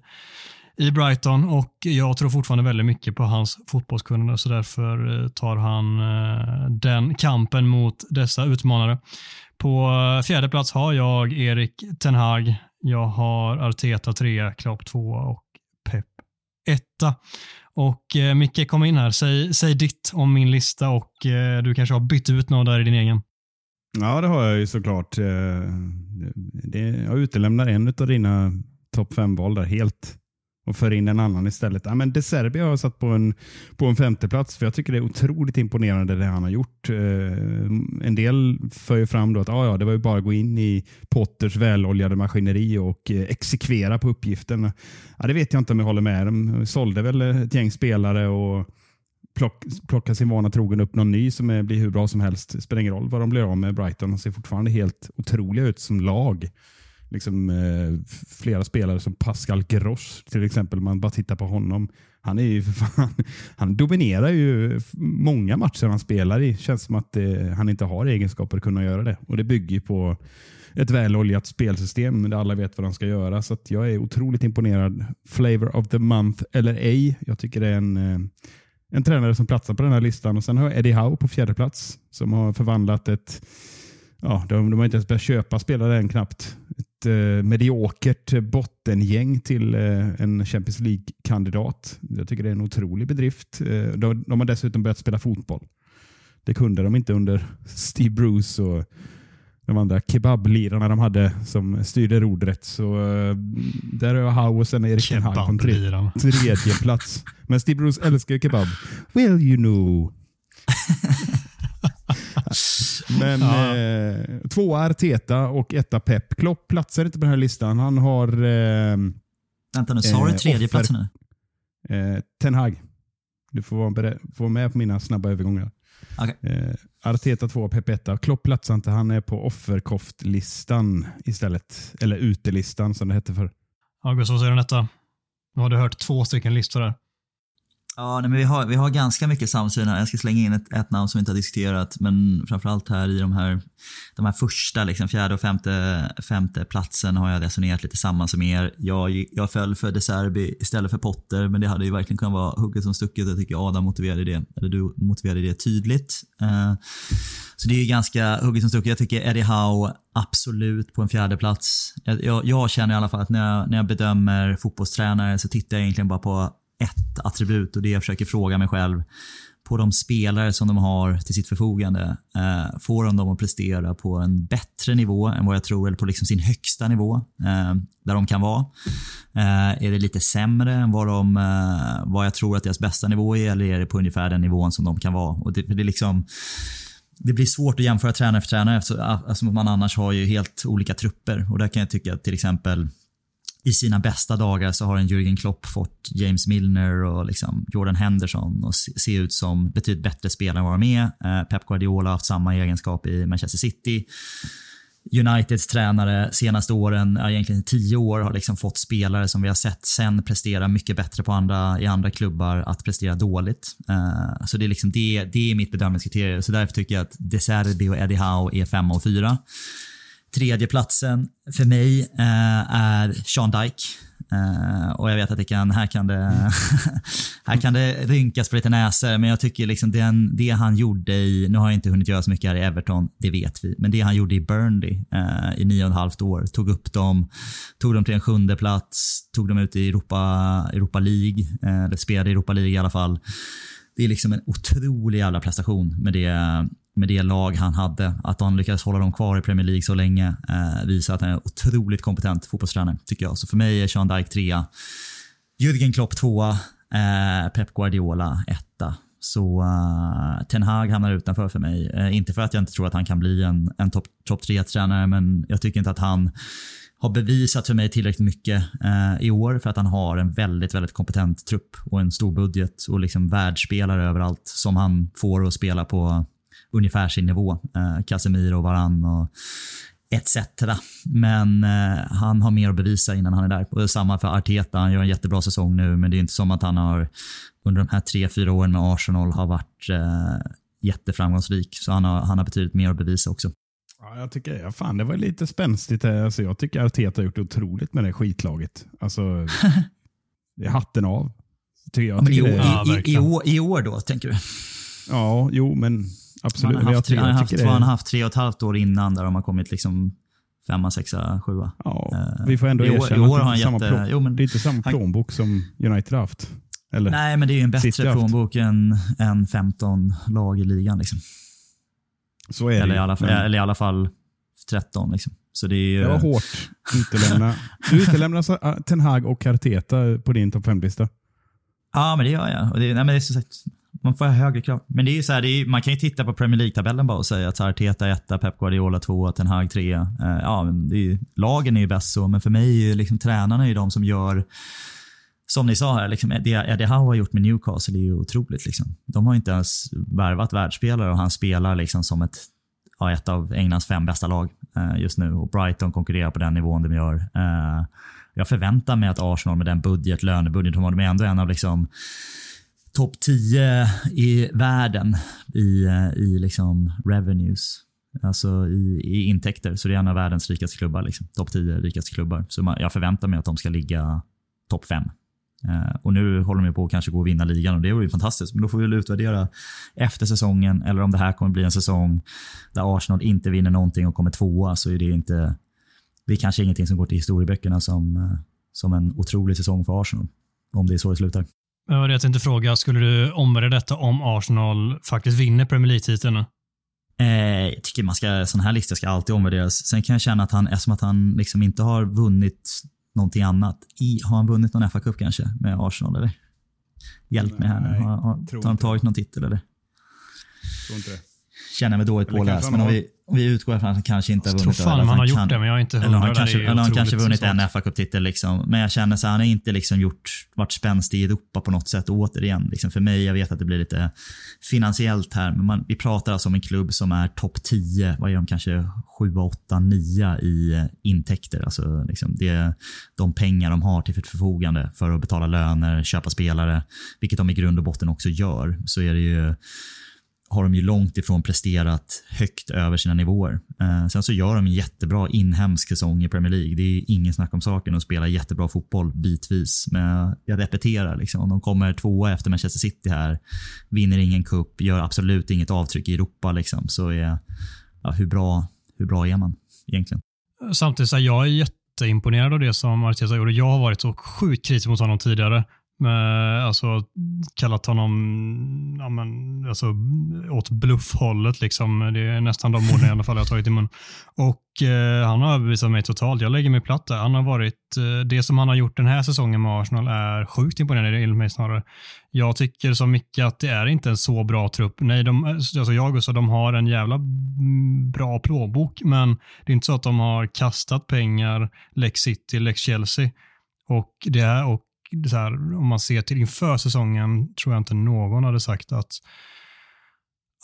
i Brighton och jag tror fortfarande väldigt mycket på hans fotbollskunnande så därför eh, tar han eh, den kampen mot dessa utmanare. På eh, fjärde plats har jag Erik Ten Hag. Jag har Arteta 3, Klopp 2 och Etta. Och eh, Micke, kom in här. Säg, säg ditt om min lista och eh, du kanske har bytt ut någon där i din egen. Ja, det har jag ju såklart. Eh, Det, jag utelämnar en av dina topp fem-val där helt och för in en annan istället. Ja, men De Serbi har jag satt på en, på en femteplats för jag tycker det är otroligt imponerande det han har gjort. Eh, en del för ju fram då att ah, ja, det var ju bara att gå in i Potters väloljade maskineri och eh, exekvera på uppgiften. Ja, det vet jag inte om jag håller med. De sålde väl ett gäng spelare och plock, plocka sin vana trogen upp någon ny som är, blir hur bra som helst. Det spelar ingen roll vad de blir av med. Brighton de ser fortfarande helt otroliga ut som lag. Liksom, eh, flera spelare som Pascal Gross till exempel. Man bara tittar på honom. Han är ju för fan, han dominerar ju många matcher han spelar i. Känns som att eh, han inte har egenskaper att kunna göra det. Och Det bygger ju på ett väloljat spelsystem där alla vet vad de ska göra. Så att jag är otroligt imponerad. Flavor of the month eller ej. Jag tycker det är en eh, en tränare som platsar på den här listan. Och Sen har jag Eddie Howe på fjärde plats som har förvandlat ett Ja, de, de har inte ens börjat köpa spelare än knappt. Ett eh, mediokert bottengäng till eh, en Champions League-kandidat. Jag tycker det är en otrolig bedrift. Eh, de, de har dessutom börjat spela fotboll. Det kunde de inte under Steve Bruce och de andra kebablirarna de hade som styrde rodret. Så där har jag Howe och Erik Ten Hag på en tre, Kebablirarna. tredje plats. Men Steve Bruce älskar kebab. Well you know. Men Ja. eh, tvåa Arteta och etta Pep. Klopp platsar inte på den här listan. Han har eh, Vänta nu, sa du Eh, tredje offer. platsen nu? eh, Ten Hag. Du får vara, beredd, får vara med på mina snabba övergångar. Okej. Eh, Arteta 2, Pep 1. Klopp platsar inte. Han är på offerkoftlistan istället. Eller utelistan som det hette för. August, vad säger du om detta? Nu har du hört två stycken listor där. Ja, nej, men vi, har, vi har ganska mycket samsyn här. Jag ska slänga in ett, ett namn som vi inte har diskuterat, men framförallt här i de här, de här första, liksom, fjärde och femte, femte platsen har jag resonerat lite samman som er. Jag, jag föll för De Serbi istället för Potter, men det hade ju verkligen kunnat vara hugget som stucket. Jag tycker Adam motiverade det, eller du motiverade det tydligt. Uh, så det är ju ganska hugget som stucket. Jag tycker Eddie Howe absolut på en fjärde plats. Jag, jag, jag känner i alla fall att när jag, när jag bedömer fotbollstränare så tittar jag egentligen bara på ett attribut och det jag försöker fråga mig själv på de spelare som de har till sitt förfogande. Eh, får de dem att prestera på en bättre nivå än vad jag tror, eller på liksom sin högsta nivå eh, där de kan vara? Eh, är det lite sämre än vad, de, eh, vad jag tror att deras bästa nivå är eller är det på ungefär den nivån som de kan vara? Och det, det är liksom det blir svårt att jämföra tränare för tränare eftersom alltså man annars har ju helt olika trupper. Och där kan jag tycka att till exempel i sina bästa dagar så har en Jürgen Klopp fått James Milner och liksom Jordan Henderson och se ut som betydligt bättre spelare än vad de är. Eh, Pep Guardiola har haft samma egenskap i Manchester City. Uniteds tränare senaste åren, ja, egentligen i tio år, har liksom fått spelare som vi har sett sen prestera mycket bättre på andra, i andra klubbar att prestera dåligt. Uh, så det är, liksom det, det är mitt bedömningskriterium. Så därför tycker jag att De Serbi och Eddie Howe är femma och fyra. Tredje platsen för mig eh, är Sean Dyke. Eh, och jag vet att det kan, här, kan det, här kan det rynkas på lite näsor, men jag tycker liksom den, det han gjorde i, nu har jag inte hunnit göra så mycket här i Everton, det vet vi, men det han gjorde i Burnley eh, i nio och ett halvt år, tog upp dem, tog dem till en sjunde plats, tog dem ut i Europa, Europa League, eh, eller spelade i Europa League i alla fall. Det är liksom en otrolig jävla prestation med det, med det lag han hade. Att han lyckades hålla dem kvar i Premier League så länge eh, visar att han är en otroligt kompetent fotbollstränare, tycker jag. Så för mig är Sean Dyke trea. Jürgen Klopp tvåa. Eh, Pep Guardiola etta. Så uh, Ten Hag hamnar utanför för mig. Uh, inte för att jag inte tror att han kan bli en, en topp top 3-tränare, men jag tycker inte att han har bevisat för mig tillräckligt mycket uh, i år för att han har en väldigt, väldigt kompetent trupp och en stor budget och liksom världsspelare överallt som han får att spela på ungefär sin nivå. Uh, Casemiro, Varann och etc. Men eh, han har mer att bevisa innan han är där. Och samma för Arteta. Han gör en jättebra säsong nu, men det är inte som att han har under de här tre, fyra åren med Arsenal har varit eh, jätteframgångsrik. Så han har, han har betydligt mer att bevisa också. Ja, jag tycker, ja, fan, det var lite spänstigt. Alltså, jag tycker Arteta har gjort otroligt med det skitlaget. Alltså, det är hatten av. Tycker jag, ja, i, det, i, i, i, år, I år då, tänker du? Ja, jo, men absolut. Han har haft, han har haft, det... han har haft tre och ett halvt år innan där de har kommit liksom femma, sexa, sjua. Ja, uh, vi får ändå erkänna år, att det, är inte jätte, jo, men, det är inte samma plånbok han, som United har haft. Eller nej, men det är ju en bättre plånbok än, än 15 lag i ligan. Liksom. Så är eller det i alla fall, men... Eller i alla fall 13. Liksom. Så det, är ju... det var hårt. Utelämna. Du utelämnar Ten Hag och Arteta på din topp 5-lista. Ja, men det gör jag. Och det, nej, men det är så sagt, man får ha högre krav. Men det är ju så här, är, man kan ju titta på Premier League-tabellen bara och säga att Arteta 1, Pep Guardiola 2, Ten Hag 3. Eh, ja, är, lagen är ju bäst så, men för mig är liksom, tränarna är ju de som gör som ni sa här, liksom, det Eddie Howe har gjort med Newcastle är ju otroligt. Liksom. De har inte ens värvat världsspelare och han spelar liksom som ett, ja, ett av Englands fem bästa lag eh, just nu. Och Brighton konkurrerar på den nivån de gör. Eh, jag förväntar mig att Arsenal med den budget, lönebudget de har, de är ändå en av liksom, topp 10 i världen i, eh, i liksom revenues. Alltså i, i intäkter. Så det är en av världens rikaste klubbar. Liksom. Topp 10 rikaste klubbar. Så man, jag förväntar mig att de ska ligga topp 5. Eh, och nu håller de på att kanske gå och vinna ligan och det vore ju fantastiskt. Men då får vi väl utvärdera efter säsongen eller om det här kommer bli en säsong där Arsenal inte vinner någonting och kommer tvåa så är det inte det är kanske ingenting som går till historieböckerna som, eh, som en otrolig säsong för Arsenal. Om det är så det slutar. Det var det jag tänkte fråga. Skulle du omvärdera detta om Arsenal faktiskt vinner Premier League-titeln? Eh, jag tycker man ska, sån här listor ska alltid omvärderas. Sen kan jag känna att han, eftersom att han liksom inte har vunnit någonting annat. I, har han vunnit någon FA-cup kanske med Arsenal? Eller? Hjälp mig här nu. Har, har, har de tagit någon titel eller? Tror inte det. Känner mig dåligt påläst. Men om vi, vi utgår från att han kanske inte har vunnit. Jag tror fan han har gjort kan, det, men jag är inte hundra. Eller han kanske, eller han kanske vunnit en fa titel liksom. Men jag känner så han har inte liksom gjort, varit spänstig i Europa på något sätt. återigen, liksom för mig, jag vet att det blir lite finansiellt här, men man, vi pratar alltså om en klubb som är topp 10, vad är de kanske 7, 8, 9 i intäkter. Alltså liksom det, de pengar de har till sitt förfogande för att betala löner, köpa spelare, vilket de i grund och botten också gör, så är det ju har de ju långt ifrån presterat högt över sina nivåer. Eh, sen så gör de en jättebra inhemsk säsong i Premier League. Det är ingen snack om saken att spela jättebra fotboll bitvis. Men jag repeterar, liksom, de kommer tvåa efter Manchester City här, vinner ingen cup, gör absolut inget avtryck i Europa. Liksom, så är, ja, hur, bra, hur bra är man egentligen? Samtidigt, så är jag jätteimponerad av det som Arteta gjorde. Jag har varit så sjukt kritisk mot honom tidigare. Eh, alltså kallat honom ja, men, alltså, åt bluffhållet. Liksom. Det är nästan de orden i alla fall jag har tagit i mun. Och eh, han har överbevisat mig totalt. Jag lägger mig platt där. Han har varit, eh, det som han har gjort den här säsongen med Arsenal är sjukt imponerande enligt mig snarare. Jag tycker som mycket att det är inte en så bra trupp. Nej, de, alltså jag och så de har en jävla mm, bra plånbok, men det är inte så att de har kastat pengar, Lex City, Lex Chelsea. Och, det här, och så här, om man ser till inför säsongen tror jag inte någon hade sagt att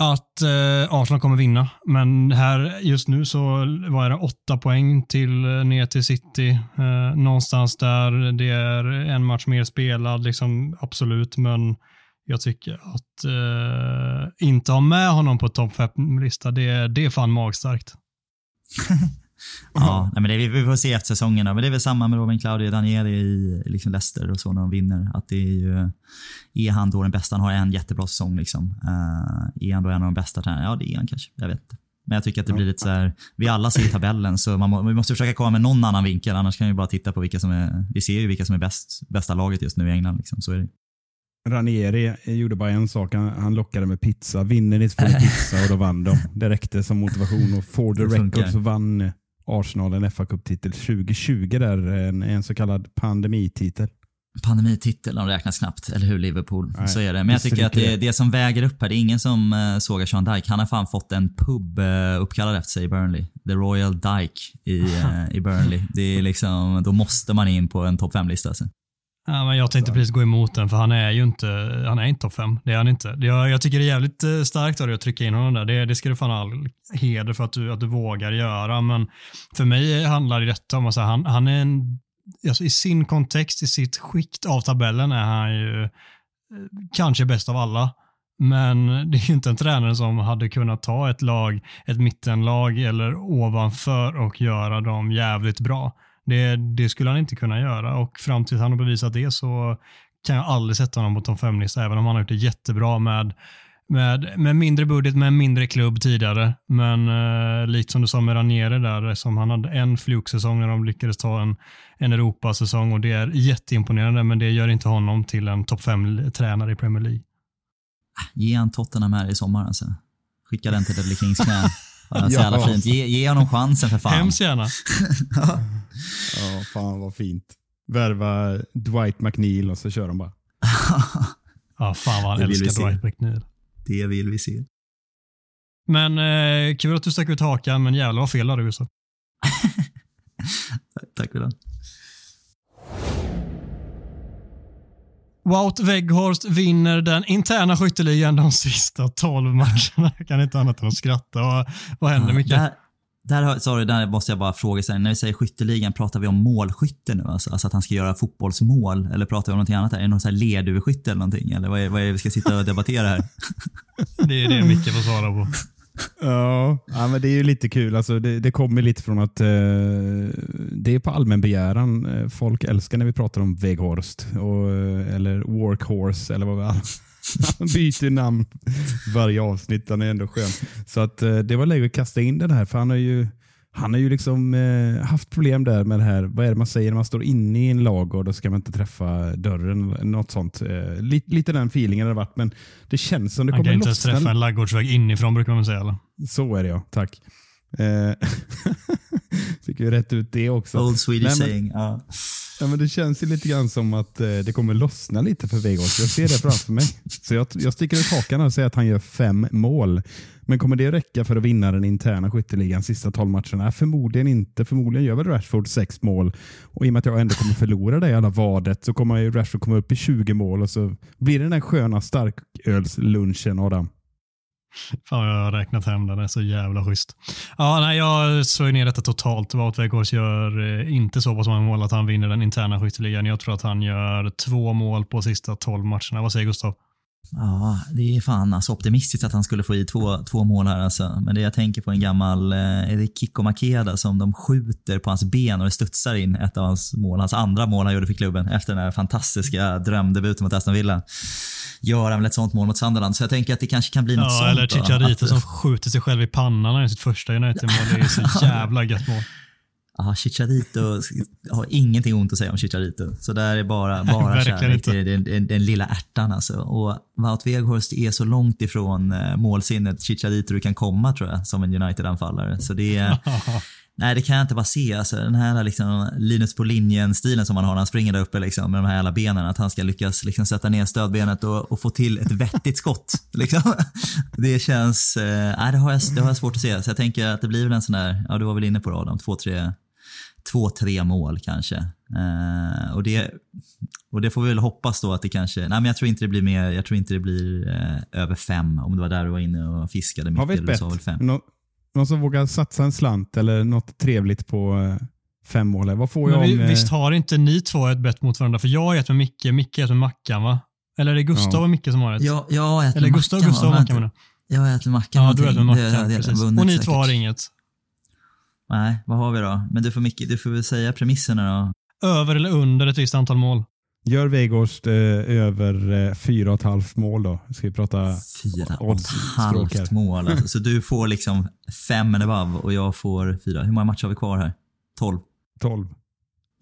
att eh, Arsenal kommer vinna. Men här just nu så var det åtta poäng till eh, ner till City. Eh, någonstans där. Det är en match mer spelad, liksom, absolut. Men jag tycker att eh, inte ha med honom på topp 5-lista, det, det är fan magstarkt. Ja, nej, men det, vi, får se efter säsongerna. Men det är väl samma med Robin Claudio Danieli i liksom Leicester och så när de vinner. Att det är, ju, är han då den bästa? Han har en jättebra säsong. Liksom. Uh, är han då en av de bästa tränarna? Ja, det är han kanske. Jag vet inte. Men jag tycker att det blir lite så här, vi alla ser tabellen så man, vi måste försöka komma med någon annan vinkel. Annars kan vi bara titta på vilka som är, vi ser ju vilka som är bäst, bästa laget just nu i England. Liksom. Så är det. Ranieri gjorde bara en sak. Han, han lockade med pizza. Vinner ni så får ni pizza och då vann de. Det räckte som motivation och for the record så vann Arsenal en FA Cup-titel 2020 där, en, en så kallad pandemititel. Pandemititeln räknas knappt, eller hur Liverpool? Nej, så är det. Men jag tycker att det, det. det som väger upp här, det är ingen som uh, sågar Sean Dyke. Han har fan fått en pub uh, uppkallad efter sig i Burnley. The Royal Dyke i, uh, i Burnley. Det är liksom, då måste man in på en topp 5-lista. Alltså. Ja, men jag tänkte precis gå emot den, för han är ju inte, han är inte topp fem. Det är han inte. Jag, jag tycker det är jävligt eh, starkt av dig att trycka in honom där. Det, det ska du fan all heder för att du, att du vågar göra. Men för mig handlar detta om att säga, han, han är en, alltså i sin kontext, i sitt skikt av tabellen är han ju eh, kanske bäst av alla. Men det är ju inte en tränare som hade kunnat ta ett lag, ett mittenlag eller ovanför och göra dem jävligt bra. Det, det, skulle han inte kunna göra och fram tills han har bevisat det så kan jag aldrig sätta honom på topp 5-lista, även om han har gjort det jättebra med, med, med mindre budget, med en mindre klubb tidigare. Men eh, likt som du sa med Ranieri där, som han hade en flugsäsong när de lyckades ta en, en Europasäsong och det är jätteimponerande, men det gör inte honom till en topp 5-tränare i Premier League. Ge han Tottenham här i sommar alltså. Skicka den till Ledley Kings knä. Ja, så Ja. jävla fint. Ge, ge honom chansen för fan. Hemskt gärna. Ja, fan vad fint. Värva Dwight McNeil och så kör de bara. Ja, fan vad han Det älskar. Dwight McNeil. Det vill vi se. Men eh, kul att du stack ut hakan, men jävlar vad fel du Gustav. Tack för det. Wout Weghorst vinner den interna skytteligan de sista 12 matcherna. Jag kan inte annat än att skratta. Vad, vad händer Micke? Där, där, sorry, där måste jag bara fråga sig. När vi säger skytteligan, pratar vi om målskytte nu? Alltså, alltså att han ska göra fotbollsmål? Eller pratar vi om någonting annat? Här? Är det någon ledöverskytte eller någonting? Eller vad är, vad är det vi ska sitta och debattera här? Det är det Micke får svara på. Ja, ja men det är ju lite kul. Alltså, det, det kommer lite från att eh, det är på allmän begäran. Eh, Folk älskar när vi pratar om Weghorst och, eh, eller Workhorse eller vad vi Han byter namn varje avsnitt. Han är ändå skön. Så att eh, det var läge att kasta in den här för han har ju han har ju liksom eh, haft problem där med det här, vad är det man säger när man står inne i en lag och då ska man inte träffa dörren. eller Något sånt. Eh, lite, lite den feelingen har det varit, men det känns som det Han kan kommer inte ens lossna träffa en laggårdsväg inifrån brukar man säga. Eller? så är det ja, tack. Eh, Fick ju rätt ut det också. Old Swedish Nej, men- saying. Ja. Ja, men det känns ju lite grann som att eh, det kommer lossna lite för Vegas. Jag ser det framför mig. Så jag, jag sticker ut hakan och säger att han gör fem mål. Men kommer det räcka för att vinna den interna skytteligan sista 12 matcherna? Förmodligen inte. Förmodligen gör väl Rashford sex mål. Och I och med att jag ändå kommer förlora det jävla vadet så kommer ju Rashford komma upp i 20 mål och så blir det den där sköna starkölslunchen Adam. Fan jag har räknat hem den, det är så jävla schysst. Ja, nej, jag slår ner detta totalt. Wout Weghorst gör eh, inte så pass många mål att han vinner den interna skytteligan. Jag tror att han gör två mål på sista 12 matcherna. Vad säger Gustav? Ja, det är fan alltså optimistiskt att han skulle få i två, två mål här alltså. Men det jag tänker på en gammal, eh, är det Kiko Makeda som de skjuter på hans ben och det studsar in ett av hans mål. Hans andra mål han gjorde för klubben efter den här fantastiska drömdebuten mot Aston Villa. Gör han väl ett sånt mål mot Sunderland. Så jag tänker att det kanske kan bli något Ja, sånt. eller då. Chicharito som skjuter sig själv i pannan är sitt första United-mål. Det är så jävla gött mål. Ja, Chicharito, har ingenting ont att säga om Chicharito. Så där är bara, bara kärlek till den, den, den lilla ärtan alltså. Och Wout Weghorst är så långt ifrån eh, målsinnet Chicharito du kan komma tror jag, som en United-anfallare. Så det är, nej det kan jag inte bara se. Alltså, den här liksom, Linus på linjen-stilen som han har när han springer där uppe liksom, med de här jävla benen. Att han ska lyckas liksom, sätta ner stödbenet och, och få till ett vettigt skott. Liksom. Det känns, eh, det har, jag, det har jag svårt att se. Så jag tänker att det blir väl en sån där, ja du var väl inne på det Adam, två, tre två, tre mål kanske. Eh, och, det, och det får vi väl hoppas då att det kanske, nej men jag tror inte det blir mer, jag tror inte det blir eh, över fem om det var där du var inne och fiskade. Har vi ett bett? sa väl fem. Nå- någon som vågar satsa en slant eller något trevligt på eh, fem mål? Vad får jag vi, om... eh, visst har inte ni två ett bett mot varandra? För jag har ett med Micke, Micke har ett med Mackan va? Eller är det Gustav Ja. och Micke som har ett? Ja, jag äter Eller Gustav, mackan, Gustav och? Mackan menar jag. Jag äter mackan. Ja, du äter med jag Precis. Och ni två har inget. Nej, vad har vi då? Men du får, Micke, du får väl säga premisserna då. Över eller under ett visst antal mål. Gör Weghorst eh, över eh, fyra och ett halvt mål då? Ska vi prata Fyra och ett halvt mål. Alltså. Så du får liksom fem and above och jag får fyra. Hur många matcher har vi kvar här? Tolv. 12.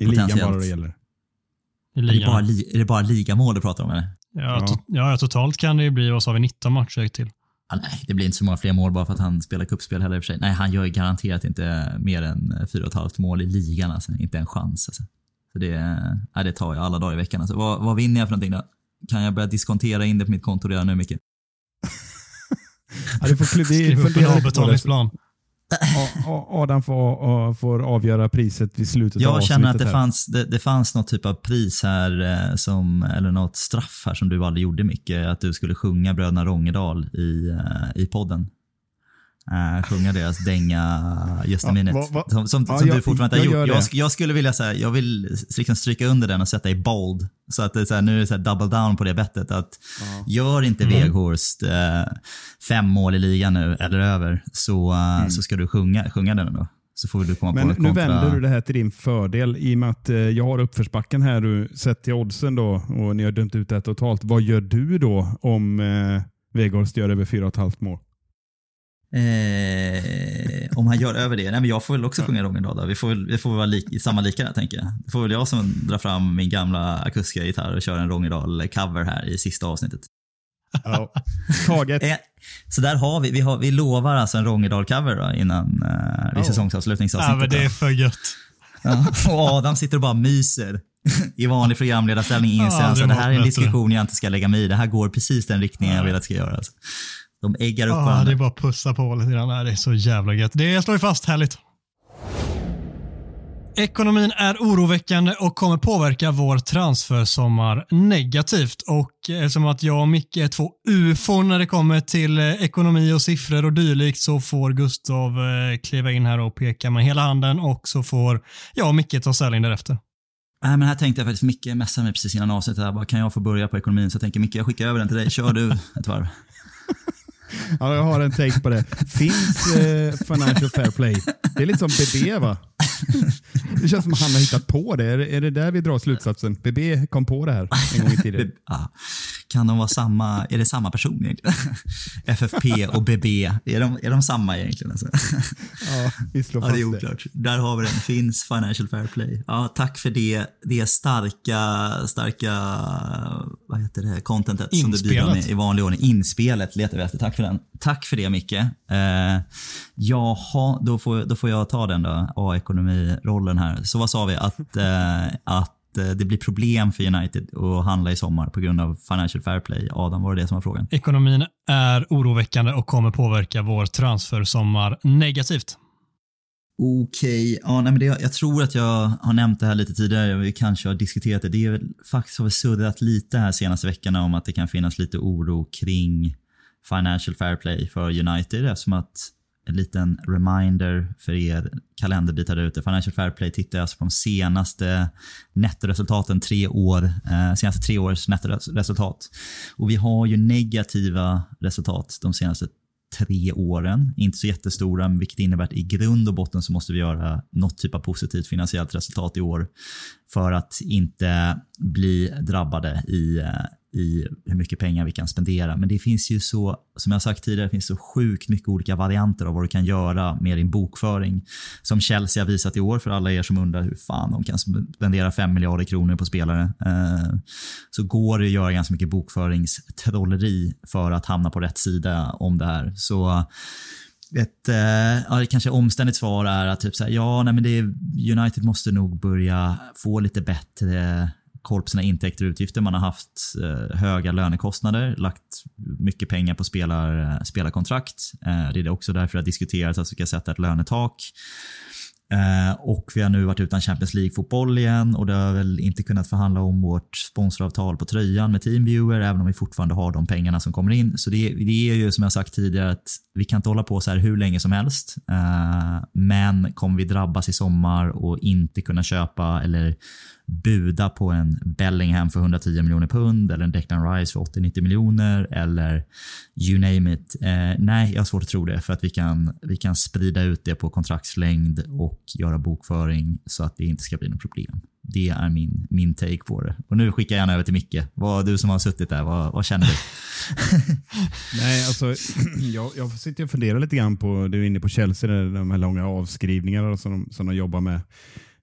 I ligan bara det gäller. I Är det, ligan. bara, li- är det bara ligamål du pratar om eller? Ja, Ja. to- ja, totalt kan det ju bli, vad sa vi, 19 matcher till. Ah, nej, det blir inte så många fler mål bara för att han spelar kuppspel heller i och för sig. Nej, han gör ju garanterat inte mer än fyra och ett halvt mål i ligan. Alltså. Inte en chans. Alltså. Så det, ja, det tar jag alla dagar i veckan. Alltså, vad, vad vinner jag för någonting då? Kan jag börja diskontera in det på mitt konto redan nu, Micke? Ja, du får Skriv upp en det. avbetalningsplan. Adam får, får avgöra priset vid slutet av Jag känner att avsnittet det här. fanns, det, det fanns något typ av pris här, eh, som, eller något straff här som du aldrig gjorde mycket. Att du skulle sjunga Bröderna Rångedal i, eh, i podden. Uh, sjunga deras dänga Just a Ja, minute. vad- vad- som som, Ja, som jag- du fortfarande inte jag har gör gjort. Jag, jag skulle vilja säga, jag vill liksom stryka under den och sätta i bold. Så att det är så här, nu är det så här double down på det bettet. Att Gör inte Mm. Weghorst eh, fem mål i ligan nu eller över så, eh, så ska du sjunga, sjunga den då. Så får du komma Mm. Men på nu kontra... vänder du det här till din fördel i och med att eh, jag har uppförsbacken här du sett till oddsen då och ni har dömt ut det totalt. Vad gör du då om eh, Weghorst gör över 4,5 mål? Eh, om han gör över det. Nej, men jag får väl också sjunga Rångendal då. Vi får väl, vi får väl vara lik, samma lika där tänker jag. Det får väl jag som drar fram min gamla akustiska gitarr och kör en Rångedal-cover här i sista avsnittet. Ja. Taget. Eh, så där har vi, vi, har, vi lovar alltså en Rångedal-cover innan eh, vid säsongsavslutningsavsnittet. Ja, men det är för gött. Ja, och Adam sitter och bara myser i vanlig programledarställning inser Ja, han det så det här är en diskussion jag inte ska lägga mig i. Det här går precis den riktningen jag vill att det ska göra. Alltså. De äggar upp Ja, varandra. det är bara att pussa på lite grann. Det är så jävla gött. Det slår ju fast härligt. Ekonomin är oroväckande och kommer påverka vår transfersommar negativt. Och eftersom att jag och Micke är två ufon när det kommer till eh, ekonomi och siffror och dylikt så får Gustav eh, kliva in här och peka med hela handen och så får jag och Micke ta ställning därefter. Nej, men här tänkte jag faktiskt, Micke messade mig precis innan avsnittet. Här, bara, kan jag få börja på ekonomin? Så jag tänker Micke, jag skickar över den till dig. Kör du ett varv. Ja, jag har en take på det. Finns eh, Financial Fair Play? Det är lite som BB va? Det känns som att han har hittat på det. Är, det. är det där vi drar slutsatsen? BB kom på det här en gång i tiden. Ja. Kan de vara samma, är det samma person egentligen? FFP och BB, är de, är de samma egentligen? Alltså? Ja, vi slår Ja, fast det är det. oklart. Där har vi den. Finns Financial Fair Play. Ja, tack för det, det starka, starka, vad heter det, contentet som du bidrar Inspelet. med i vanlig ordning. Inspelet letar vi efter. Tack för den. Tack för det Micke. Eh, jaha, då får, då får jag ta den då, A-ekonomi-rollen här. Så vad sa vi? Att, eh, att eh, det blir problem för United att handla i sommar på grund av Financial Fair Play. Adam, var det det som var frågan? Ekonomin är oroväckande och kommer påverka vår transfersommar negativt. Okej, ja, nej, men det, jag tror att jag har nämnt det här lite tidigare, vi kanske har diskuterat det. Det är väl, faktiskt har vi suddat lite här senaste veckorna om att det kan finnas lite oro kring Financial Fair Play för United eftersom att en liten reminder för er kalenderbitar där ute. Financial Fair Play tittar alltså på de senaste nettoresultaten tre år, eh, senaste tre års nettoresultat. Och vi har ju negativa resultat de senaste tre åren. Inte så jättestora, vilket innebär att i grund och botten så måste vi göra något typ av positivt finansiellt resultat i år för att inte bli drabbade i, eh, i hur mycket pengar vi kan spendera. Men det finns ju så, som jag sagt tidigare, det finns så sjukt mycket olika varianter av vad du kan göra med din bokföring. Som Chelsea har visat i år för alla er som undrar hur fan de kan spendera 5 miljarder kronor på spelare. Eh, så går det att göra ganska mycket bokföringstrolleri för att hamna på rätt sida om det här. Så ett eh, ja, kanske omständigt svar är att typ så här, ja, nej, men det, United måste nog börja få lite bättre koll på sina intäkter och utgifter. Man har haft eh, höga lönekostnader, lagt mycket pengar på spelar, eh, spelarkontrakt. Eh, det är också därför det har diskuterats att vi ska sätta ett lönetak. Eh, och vi har nu varit utan Champions League-fotboll igen och det har väl inte kunnat förhandla om vårt sponsoravtal på tröjan med Teamviewer, även om vi fortfarande har de pengarna som kommer in. Så det, det är ju som jag sagt tidigare att vi kan inte hålla på så här hur länge som helst. Eh, men kommer vi drabbas i sommar och inte kunna köpa eller buda på en Bellingham för 110 miljoner pund eller en Declan Rice för 80-90 miljoner eller you name it. Eh, nej, jag har svårt att tro det för att vi kan, vi kan sprida ut det på kontraktslängd och göra bokföring så att det inte ska bli något problem. Det är min, min take på det. Och nu skickar jag gärna över till Micke. Vad, du som har suttit där, vad, vad känner du? Nej, alltså, jag, jag sitter och funderar lite grann på, du är inne på Chelsea, där de här långa avskrivningarna som de, som de jobbar med.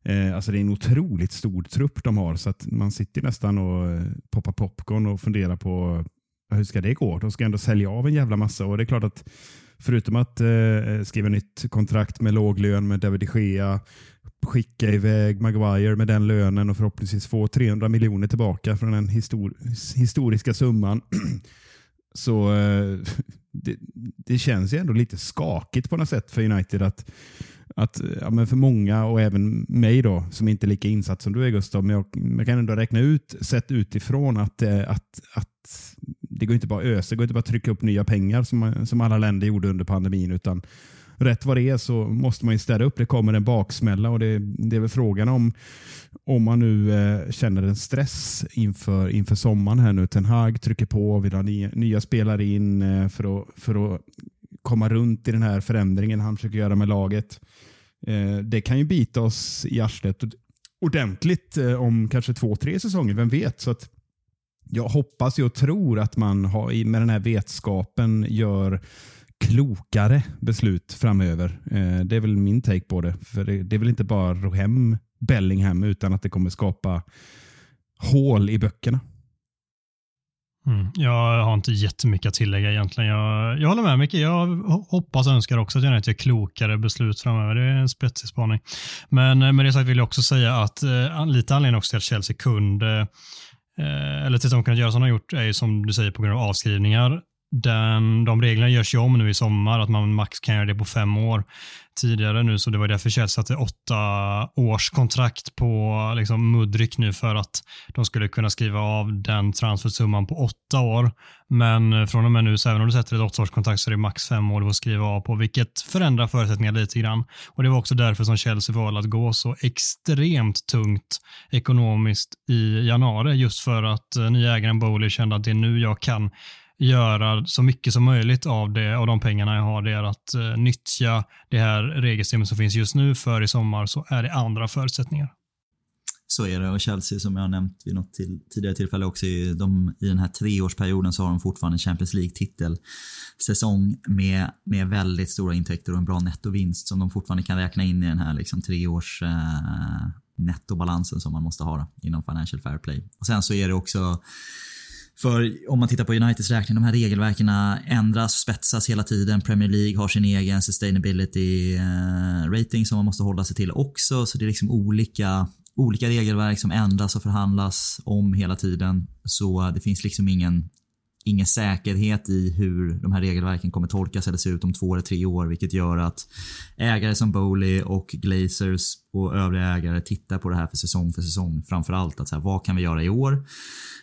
Eh, alltså det är en otroligt stor trupp de har så att man sitter nästan och eh, poppar popcorn och funderar på hur ska det gå? De ska ändå sälja av en jävla massa och det är klart att förutom att eh, skriva nytt kontrakt med låg lön med David de Gea, skicka iväg Maguire med den lönen och förhoppningsvis få 300 miljoner tillbaka från den histor historiska summan. Så eh, det, det, känns ju ändå lite skakigt på något sätt för United att, att ja, men för många och även mig då som inte är lika insatt som du är Gustav, men jag, jag kan ändå räkna ut sett utifrån att, eh, att, att det går inte bara ösa, det går inte bara trycka upp nya pengar som, som alla länder gjorde under pandemin utan rätt vad det är så måste man ju städa upp. Det kommer en baksmälla och det, det är väl frågan om om man nu eh, känner en stress inför, inför sommaren här nu. Ten Hag trycker på, vill ha nya, nya spelare in eh, för, att, för att komma runt i den här förändringen han försöker göra med laget. Eh, det kan ju bita oss i arslet ordentligt eh, om kanske två, tre säsonger, vem vet? Så att jag hoppas och tror att man har, med den här vetskapen gör klokare beslut framöver. Eh, det är väl min take på det. För det, det är väl inte bara ro hem Bellingham utan att det kommer skapa hål i böckerna. Mm. Jag har inte jättemycket att tillägga egentligen. Jag, jag håller med mycket. Jag hoppas och önskar också att jag gör klokare beslut framöver. Det är en spetsig spaning. Men eh, med det sagt vill jag också säga att eh, lite anledning också till att Chelsea kunde, eh, eller till att de kunnat göra som de har gjort, är ju som du säger på grund av avskrivningar den, de reglerna görs ju om nu i sommar, att man max kan göra det på fem år tidigare nu, så det var därför Chelsea satte åtta års kontrakt på liksom Mudryk nu för att de skulle kunna skriva av den transfersumman på åtta år. Men eh, från och med nu, så även om du sätter ett åttaårskontrakt så är det max fem år du får skriva av på, vilket förändrar förutsättningarna lite grann. Och det var också därför som Chelsea valde att gå så extremt tungt ekonomiskt i januari, just för att eh, nya ägaren Bowley kände att det är nu jag kan göra så mycket som möjligt av, det, av de pengarna jag har. Det är att eh, nyttja det här regelsystemet som finns just nu för i sommar så är det andra förutsättningar. Så är det och Chelsea som jag har nämnt vid något till, tidigare tillfälle också, de, i den här treårsperioden så har de fortfarande Champions League-titel säsong med, med väldigt stora intäkter och en bra nettovinst som de fortfarande kan räkna in i den här liksom, treårs eh, nettobalansen som man måste ha då, inom Financial Fair Play. Och Sen så är det också för om man tittar på Uniteds räkning, de här regelverken ändras, spetsas hela tiden. Premier League har sin egen sustainability eh, rating som man måste hålla sig till också. Så det är liksom olika, olika regelverk som ändras och förhandlas om hela tiden. Så det finns liksom ingen ingen säkerhet i hur de här regelverken kommer tolkas eller se ut om två eller tre år, vilket gör att ägare som Bowley och Glazers och övriga ägare tittar på det här för säsong för säsong. Framförallt att så här, vad kan vi göra i år?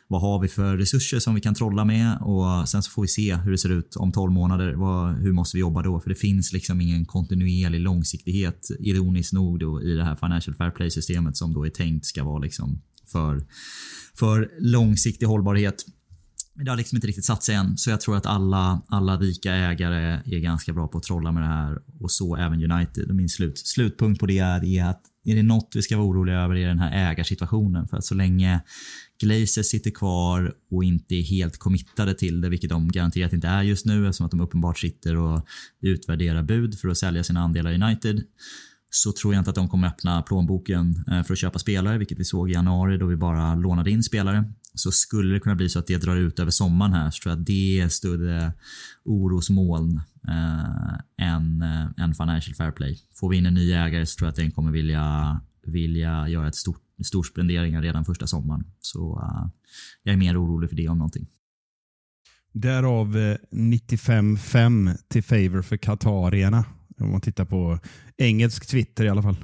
Vad har vi för resurser som vi kan trolla med? Och sen så får vi se hur det ser ut om 12 månader. Vad, hur måste vi jobba då? För det finns liksom ingen kontinuerlig långsiktighet, ironiskt nog, då, i det här Financial Fair Play-systemet som då är tänkt ska vara liksom för, för långsiktig hållbarhet. Men det har liksom inte riktigt satt sig än. Så jag tror att alla, alla rika ägare är ganska bra på att trolla med det här. Och så även United. Och min slut, slutpunkt på det är, är att är det något vi ska vara oroliga över är den här ägarsituationen. För att så länge Glazer sitter kvar och inte är helt committade till det, vilket de garanterat inte är just nu eftersom att de uppenbart sitter och utvärderar bud för att sälja sina andelar i United så tror jag inte att de kommer öppna plånboken eh, för att köpa spelare, vilket vi såg i januari då vi bara lånade in spelare. Så skulle det kunna bli så att det drar ut över sommaren här så tror jag att det är större orosmoln eh, än, eh, än Financial Fair Play. Får vi in en ny ägare så tror jag att den kommer vilja, vilja göra ett stort, stor spenderingar redan första sommaren. Så uh, jag är mer orolig för det om någonting. Därav eh, 95-5 till favor för Qatarierna. Om man tittar på engelsk Twitter i alla fall.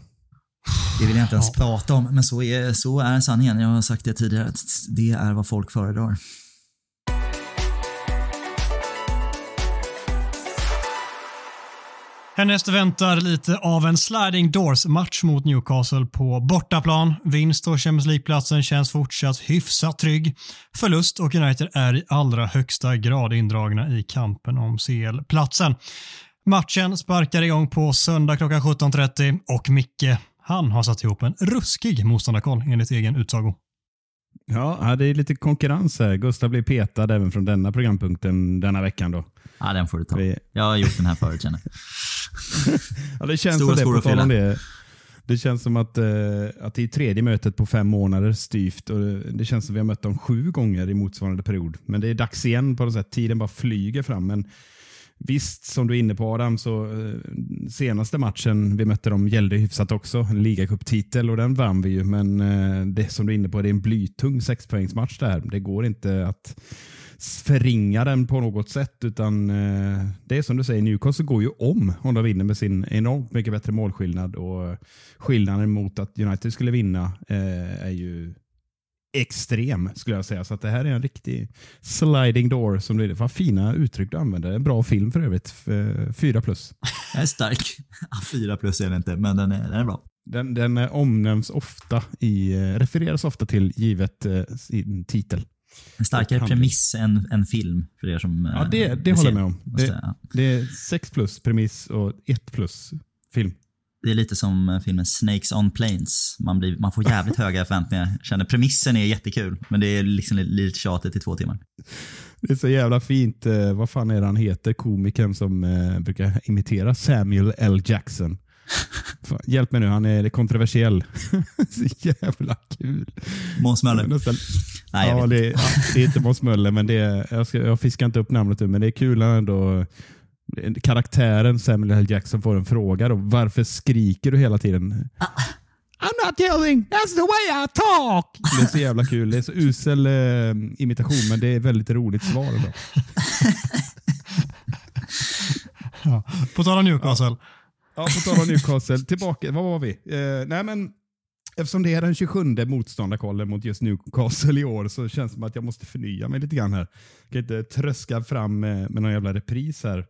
Det vill jag inte ens ja. prata om, men så är, så är sanningen. Jag har sagt det tidigare, att det är vad folk föredrar. Härnäst väntar lite av en sliding doors-match mot Newcastle på bortaplan. Vinst och Champions League-platsen känns fortsatt hyfsat trygg. Förlust och United är i allra högsta grad indragna i kampen om CL-platsen. Matchen sparkar igång på söndag klockan 17.30 och Micke, han har satt ihop en ruskig motståndarkoll enligt egen utsago. Ja, det är lite konkurrens här. Gustav blir petad även från denna programpunkten denna veckan. Då. Ja, den får du ta. Vi... Jag har gjort den här förut känner ja, det känns Stora som det, på tal det. Det känns som att, eh, att det är tredje mötet på fem månader styvt. Och det känns som att vi har mött dem sju gånger i motsvarande period. Men det är dags igen på något sätt. Tiden bara flyger fram. Men Visst, som du är inne på Adam, så eh, senaste matchen vi mötte dem gällde hyfsat också. En ligacuptitel och den vann vi ju. Men eh, det som du är inne på, det är en blytung sexpoängsmatch det här. Det går inte att förringa den på något sätt. utan eh, Det är som du säger, Newcastle går ju om om de vinner med sin enormt mycket bättre målskillnad. och Skillnaden mot att United skulle vinna eh, är ju extrem skulle jag säga. Så att det här är en riktig sliding door. som det är. Vad fina uttryck du använder. En bra film för övrigt. Fyra plus. Jag är stark. Fyra plus är det inte, men den är, den är bra. Den, den omnämns ofta i, eh, refereras ofta till givet sin titel. En starkare premiss än en film för er som Ja, det, det håller jag med om. Det, det, är 6 plus premiss och 1 plus film. Det är lite som filmen Snakes on Planes. Man, blir, man får jävligt höga förväntningar. Känner premissen är jättekul, men det är liksom lite tjatigt i två timmar. Det är så jävla fint. Eh, vad fan är det han heter? Komikern som eh, brukar imitera Samuel L. Jackson. Fan, hjälp mig nu, han är kontroversiell. så jävla kul. Måns Möller. Nästan, Nej, ja, det, ja, det, är inte Måns Möller, men det är, jag, ska, jag fiskar inte upp namnet nu, men det är kul ändå. Karaktären Samuel L. Jackson får en fråga. Då, varför skriker du hela tiden? Ah. I'm not yelling, that's the way I talk! Det är så jävla kul. Det är så usel eh, imitation, men det är väldigt roligt svar. Då. ja, på tal om Newcastle. Ja. På tal om Newcastle. Tillbaka, vad var vi? Eh, nej, men Eftersom det är den 27 motståndarkollen mot just Newcastle i år så känns det som att jag måste förnya mig lite grann här. Jag kan inte tröska fram med, med någon jävla repris här.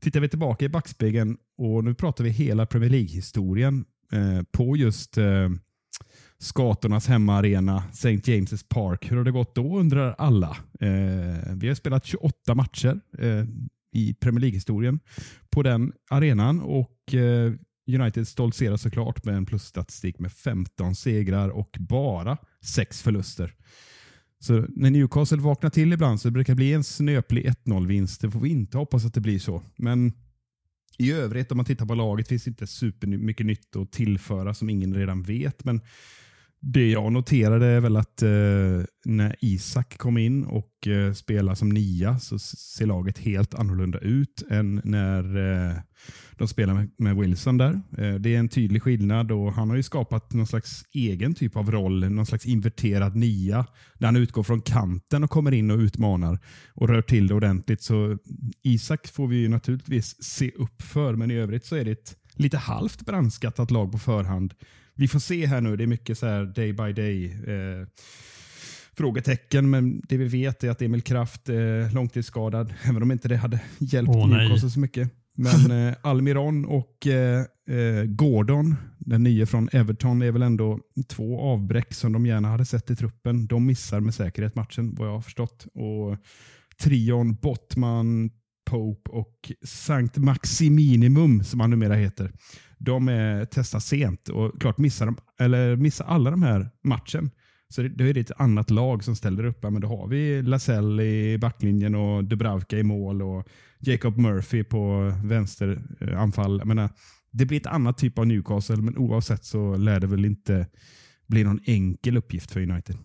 Tittar vi tillbaka i backspegeln och nu pratar vi hela Premier League-historien eh, på just eh, Skatornas hemmaarena, St. James's Park. Hur har det gått då undrar alla. Eh, vi har spelat 28 matcher. Eh, i Premier League-historien på den arenan. och eh, United stoltserar såklart med en plusstatistik med 15 segrar och bara 6 förluster. Så när Newcastle vaknar till ibland så brukar det bli en snöplig 1-0-vinst. Det får vi inte hoppas att det blir så. Men i övrigt, om man tittar på laget, finns det inte supermycket nytt att tillföra som ingen redan vet. Men det jag noterade är väl att eh, när Isak kom in och eh, spelar som nia så ser laget helt annorlunda ut än när eh, de spelar med, med Wilson där. Eh, det är en tydlig skillnad och han har ju skapat någon slags egen typ av roll, någon slags inverterad nia där han utgår från kanten och kommer in och utmanar och rör till det ordentligt. Så Isak får vi naturligtvis se upp för, men i övrigt så är det ett lite halvt brandskattat lag på förhand vi får se här nu. Det är mycket så här day by day. Eh, frågetecken, men det vi vet är att Emil Kraft är långtidsskadad, även om inte det hade hjälpt oh, Newcastle så mycket. Men eh, Almiron och eh, eh, Gordon, den nya från Everton, är väl ändå två avbräck som de gärna hade sett i truppen. De missar med säkerhet matchen, vad jag har förstått. Och Trion, Bottman, Pope och Sankt Maximinimum, som han numera heter de är, testar sent och klart missar, de, eller missar alla de här matchen. Så då är det ett annat lag som ställer upp. Men då har vi Lasell i backlinjen och Dubravka i mål och Jacob Murphy på vänsteranfall. Eh, Jag menar, det blir ett annat typ av Newcastle, men oavsett så lär det väl inte bli någon enkel uppgift för United.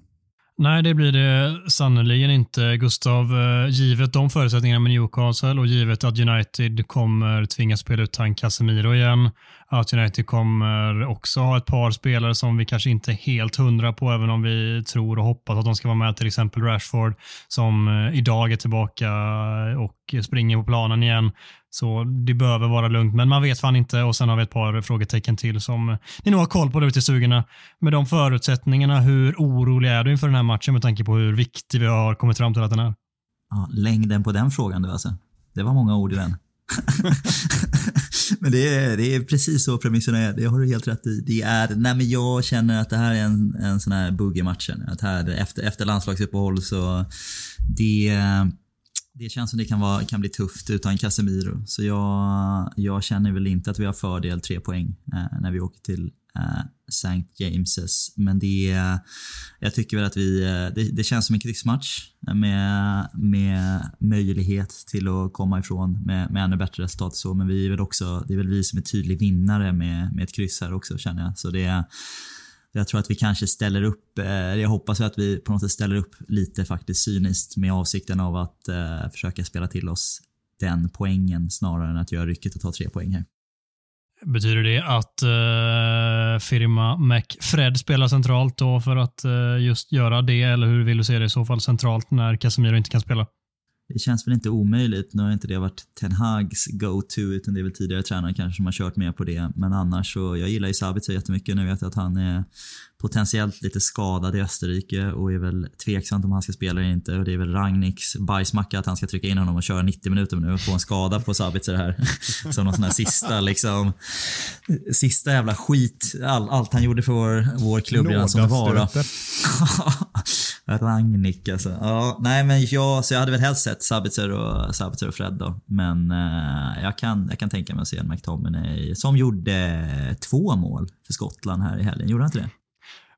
Nej, det blir det sannerligen inte, Gustav. Eh, givet de förutsättningarna med Newcastle och givet att United kommer tvingas spela ut Tank Casemiro igen, att United kommer också ha ett par spelare som vi kanske inte är helt hundra på, även om vi tror och hoppas att de ska vara med, till exempel Rashford, som eh, idag är tillbaka och springer på planen igen. Så det behöver vara lugnt, men man vet fan inte. Och sen har vi ett par frågetecken till som ni nog har koll på där ute i stugorna. Med de förutsättningarna, hur orolig är du inför den här matchen med tanke på hur viktig vi har kommit fram till att den är? Ja, längden på den frågan du alltså. Det var många ord i den. men det är, det är precis så premisserna är. Det har du helt rätt i. Det är, nej men jag känner att det här är en, en sån här bugg i matchen. Att här, efter, efter landslagsuppehåll så det det känns som det kan, vara, kan bli tufft utan Casemiro. Så jag, jag känner väl inte att vi har fördel tre poäng eh, när vi åker till eh, St. James's. Men det, jag tycker väl att vi, eh, det, det känns som en krigsmatch med, med möjlighet till att komma ifrån med, med ännu bättre resultat. Så, men vi är väl också, det är väl vi som är tydlig vinnare med, med ett kryss här också känner jag. Så det jag tror att vi kanske ställer upp, eh, jag hoppas att vi på något sätt ställer upp lite faktiskt cyniskt med avsikten av att eh, försöka spela till oss den poängen snarare än att göra rycket och ta tre poäng här. Betyder det att uh, firma McFred spelar centralt då för att uh, just göra det, eller hur vill du se det i så fall centralt när Casemiro inte kan spela? Det känns väl inte omöjligt. Nu har inte det varit Ten Hags go-to, utan det är väl tidigare tränare kanske som har kört mer på det. Men annars så, jag gillar ju Sabitzer jättemycket. Nu vet jag att han är potentiellt lite skadad i Österrike och är väl tveksamt om han ska spela eller inte. Och det är väl Ragniks bajsmacka att han ska trycka in honom och köra 90 minuter nu och få en skada på Sabitzer här. Som någon sån här sista liksom, sista jävla skit. All, allt han gjorde för vår, vår klubb redan som det var då. Rangnick alltså. Ja, nej men jag, så jag hade väl helst sett Sabitzer och, Sabitzer och Fred då. Men eh, jag, kan, jag kan tänka mig att se en McTominay som gjorde två mål för Skottland här i helgen. Gjorde han inte det?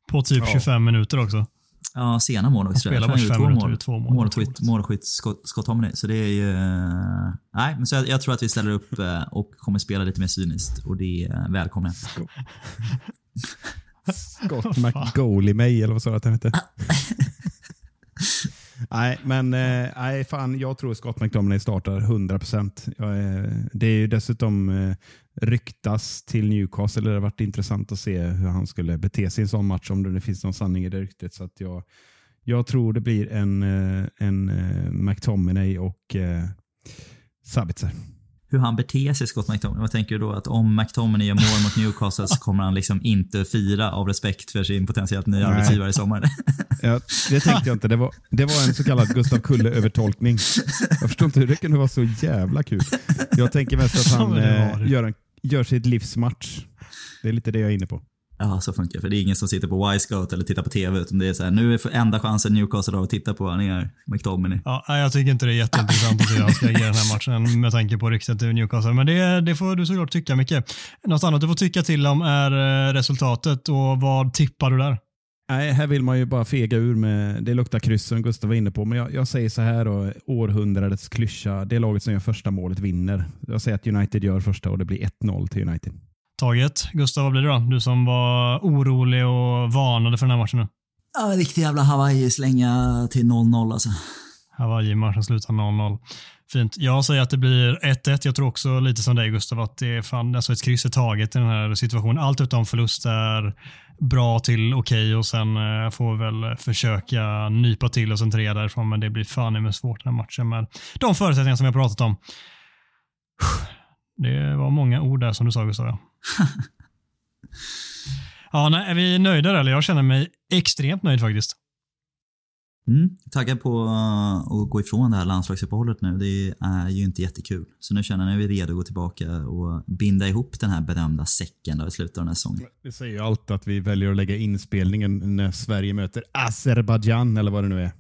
På typ ja. 25 minuter också. Ja, sena mål också. Han spelar bara 25 minuter, mål. två mål. Målskytt, målskytt Scott, Scott Tomney. Så det är ju... Eh, nej, men så jag, jag, tror att vi ställer upp eh, och kommer spela lite mer cyniskt och det är välkommet. Scott McGoaly mig eller vad sa du att han hette? nej, men eh, nej, fan, jag tror Scott McDominay startar 100 procent. Eh, det är ju dessutom eh, ryktas till Newcastle. Det har varit intressant att se hur han skulle bete sig i en sån match, om det finns någon sanning i det ryktet. Så att jag, jag tror det blir en, eh, en eh, McTominay och eh, Sabitzer hur han beter sig, Scott McTominay. Vad tänker du då? Att om McTominay gör mål mot Newcastle så kommer han liksom inte fira av respekt för sin potentiellt nya arbetsgivare i sommar? ja, det tänkte jag inte. Det var, det var en så kallad Gustav Kulle-övertolkning. Jag förstår inte hur det kunde vara så jävla kul. Jag tänker mest att han eh, gör, en, gör sitt livsmatch. Det är lite det jag är inne på. Ja, så funkar det. För det är ingen som sitter på Y-scout eller tittar på TV. Utan det är så här, nu är enda chansen Newcastle har att titta på han är McTominay. Ja, jag tycker inte det är jätteintressant att se hur han ska agera den här matchen med tanke på ryktet i Newcastle. Men det, det får du såklart tycka mycket. Något annat du får tycka till om är eh, resultatet och vad tippar du där? Nej, här vill man ju bara fega ur med, det luktar kryss som Gustav var inne på, men jag, jag säger så här då, århundradets klyscha, det laget som gör första målet vinner. Jag säger att United gör första och det blir 1-0 till United taget. Gustav, vad blir det då? Du som var orolig och varnade för den här matchen nu. Ja, riktig jävla Hawaii-slänga till 0-0 alltså. Hawaii-matchen slutar 0-0. Fint. Jag säger att det blir 1-1. Jag tror också lite som dig Gustav att det är fan, alltså ett kryss är taget i den här situationen. Allt utom förlust är bra till okej okay och sen eh, får vi väl försöka nypa till oss en trea därifrån men det blir fan med svårt den här matchen med de förutsättningar som vi har pratat om. Det var många ord där som du sa Gustav. ja, nej, är vi nöjda eller? Jag känner mig extremt nöjd faktiskt. Mm, taggad på att gå ifrån det här landslagsuppehållet nu. Det är ju inte jättekul. Så nu känner jag att vi är redo att gå tillbaka och binda ihop den här berömda säcken då i slutet av den här säsongen. Vi säger ju alltid att vi väljer att lägga inspelningen när Sverige möter Azerbajdzjan eller vad det nu är.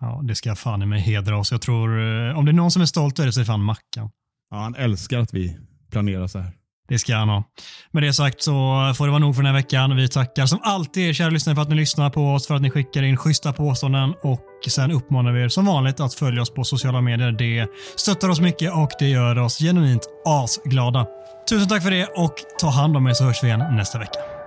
Ja, det ska fan i mig hedra oss. Jag tror, eh, om det är någon som är stolt över det så är det fan Mackan. Ja, han älskar att vi planerar så här. Det ska han ha. Med det sagt så får det vara nog för den här veckan. Vi tackar som alltid er kära lyssnare för att ni lyssnar på oss, för att ni skickar in schyssta påståenden och sen uppmanar vi er som vanligt att följa oss på sociala medier. Det stöttar oss mycket och det gör oss genuint asglada. Tusen tack för det och ta hand om er så hörs vi igen nästa vecka.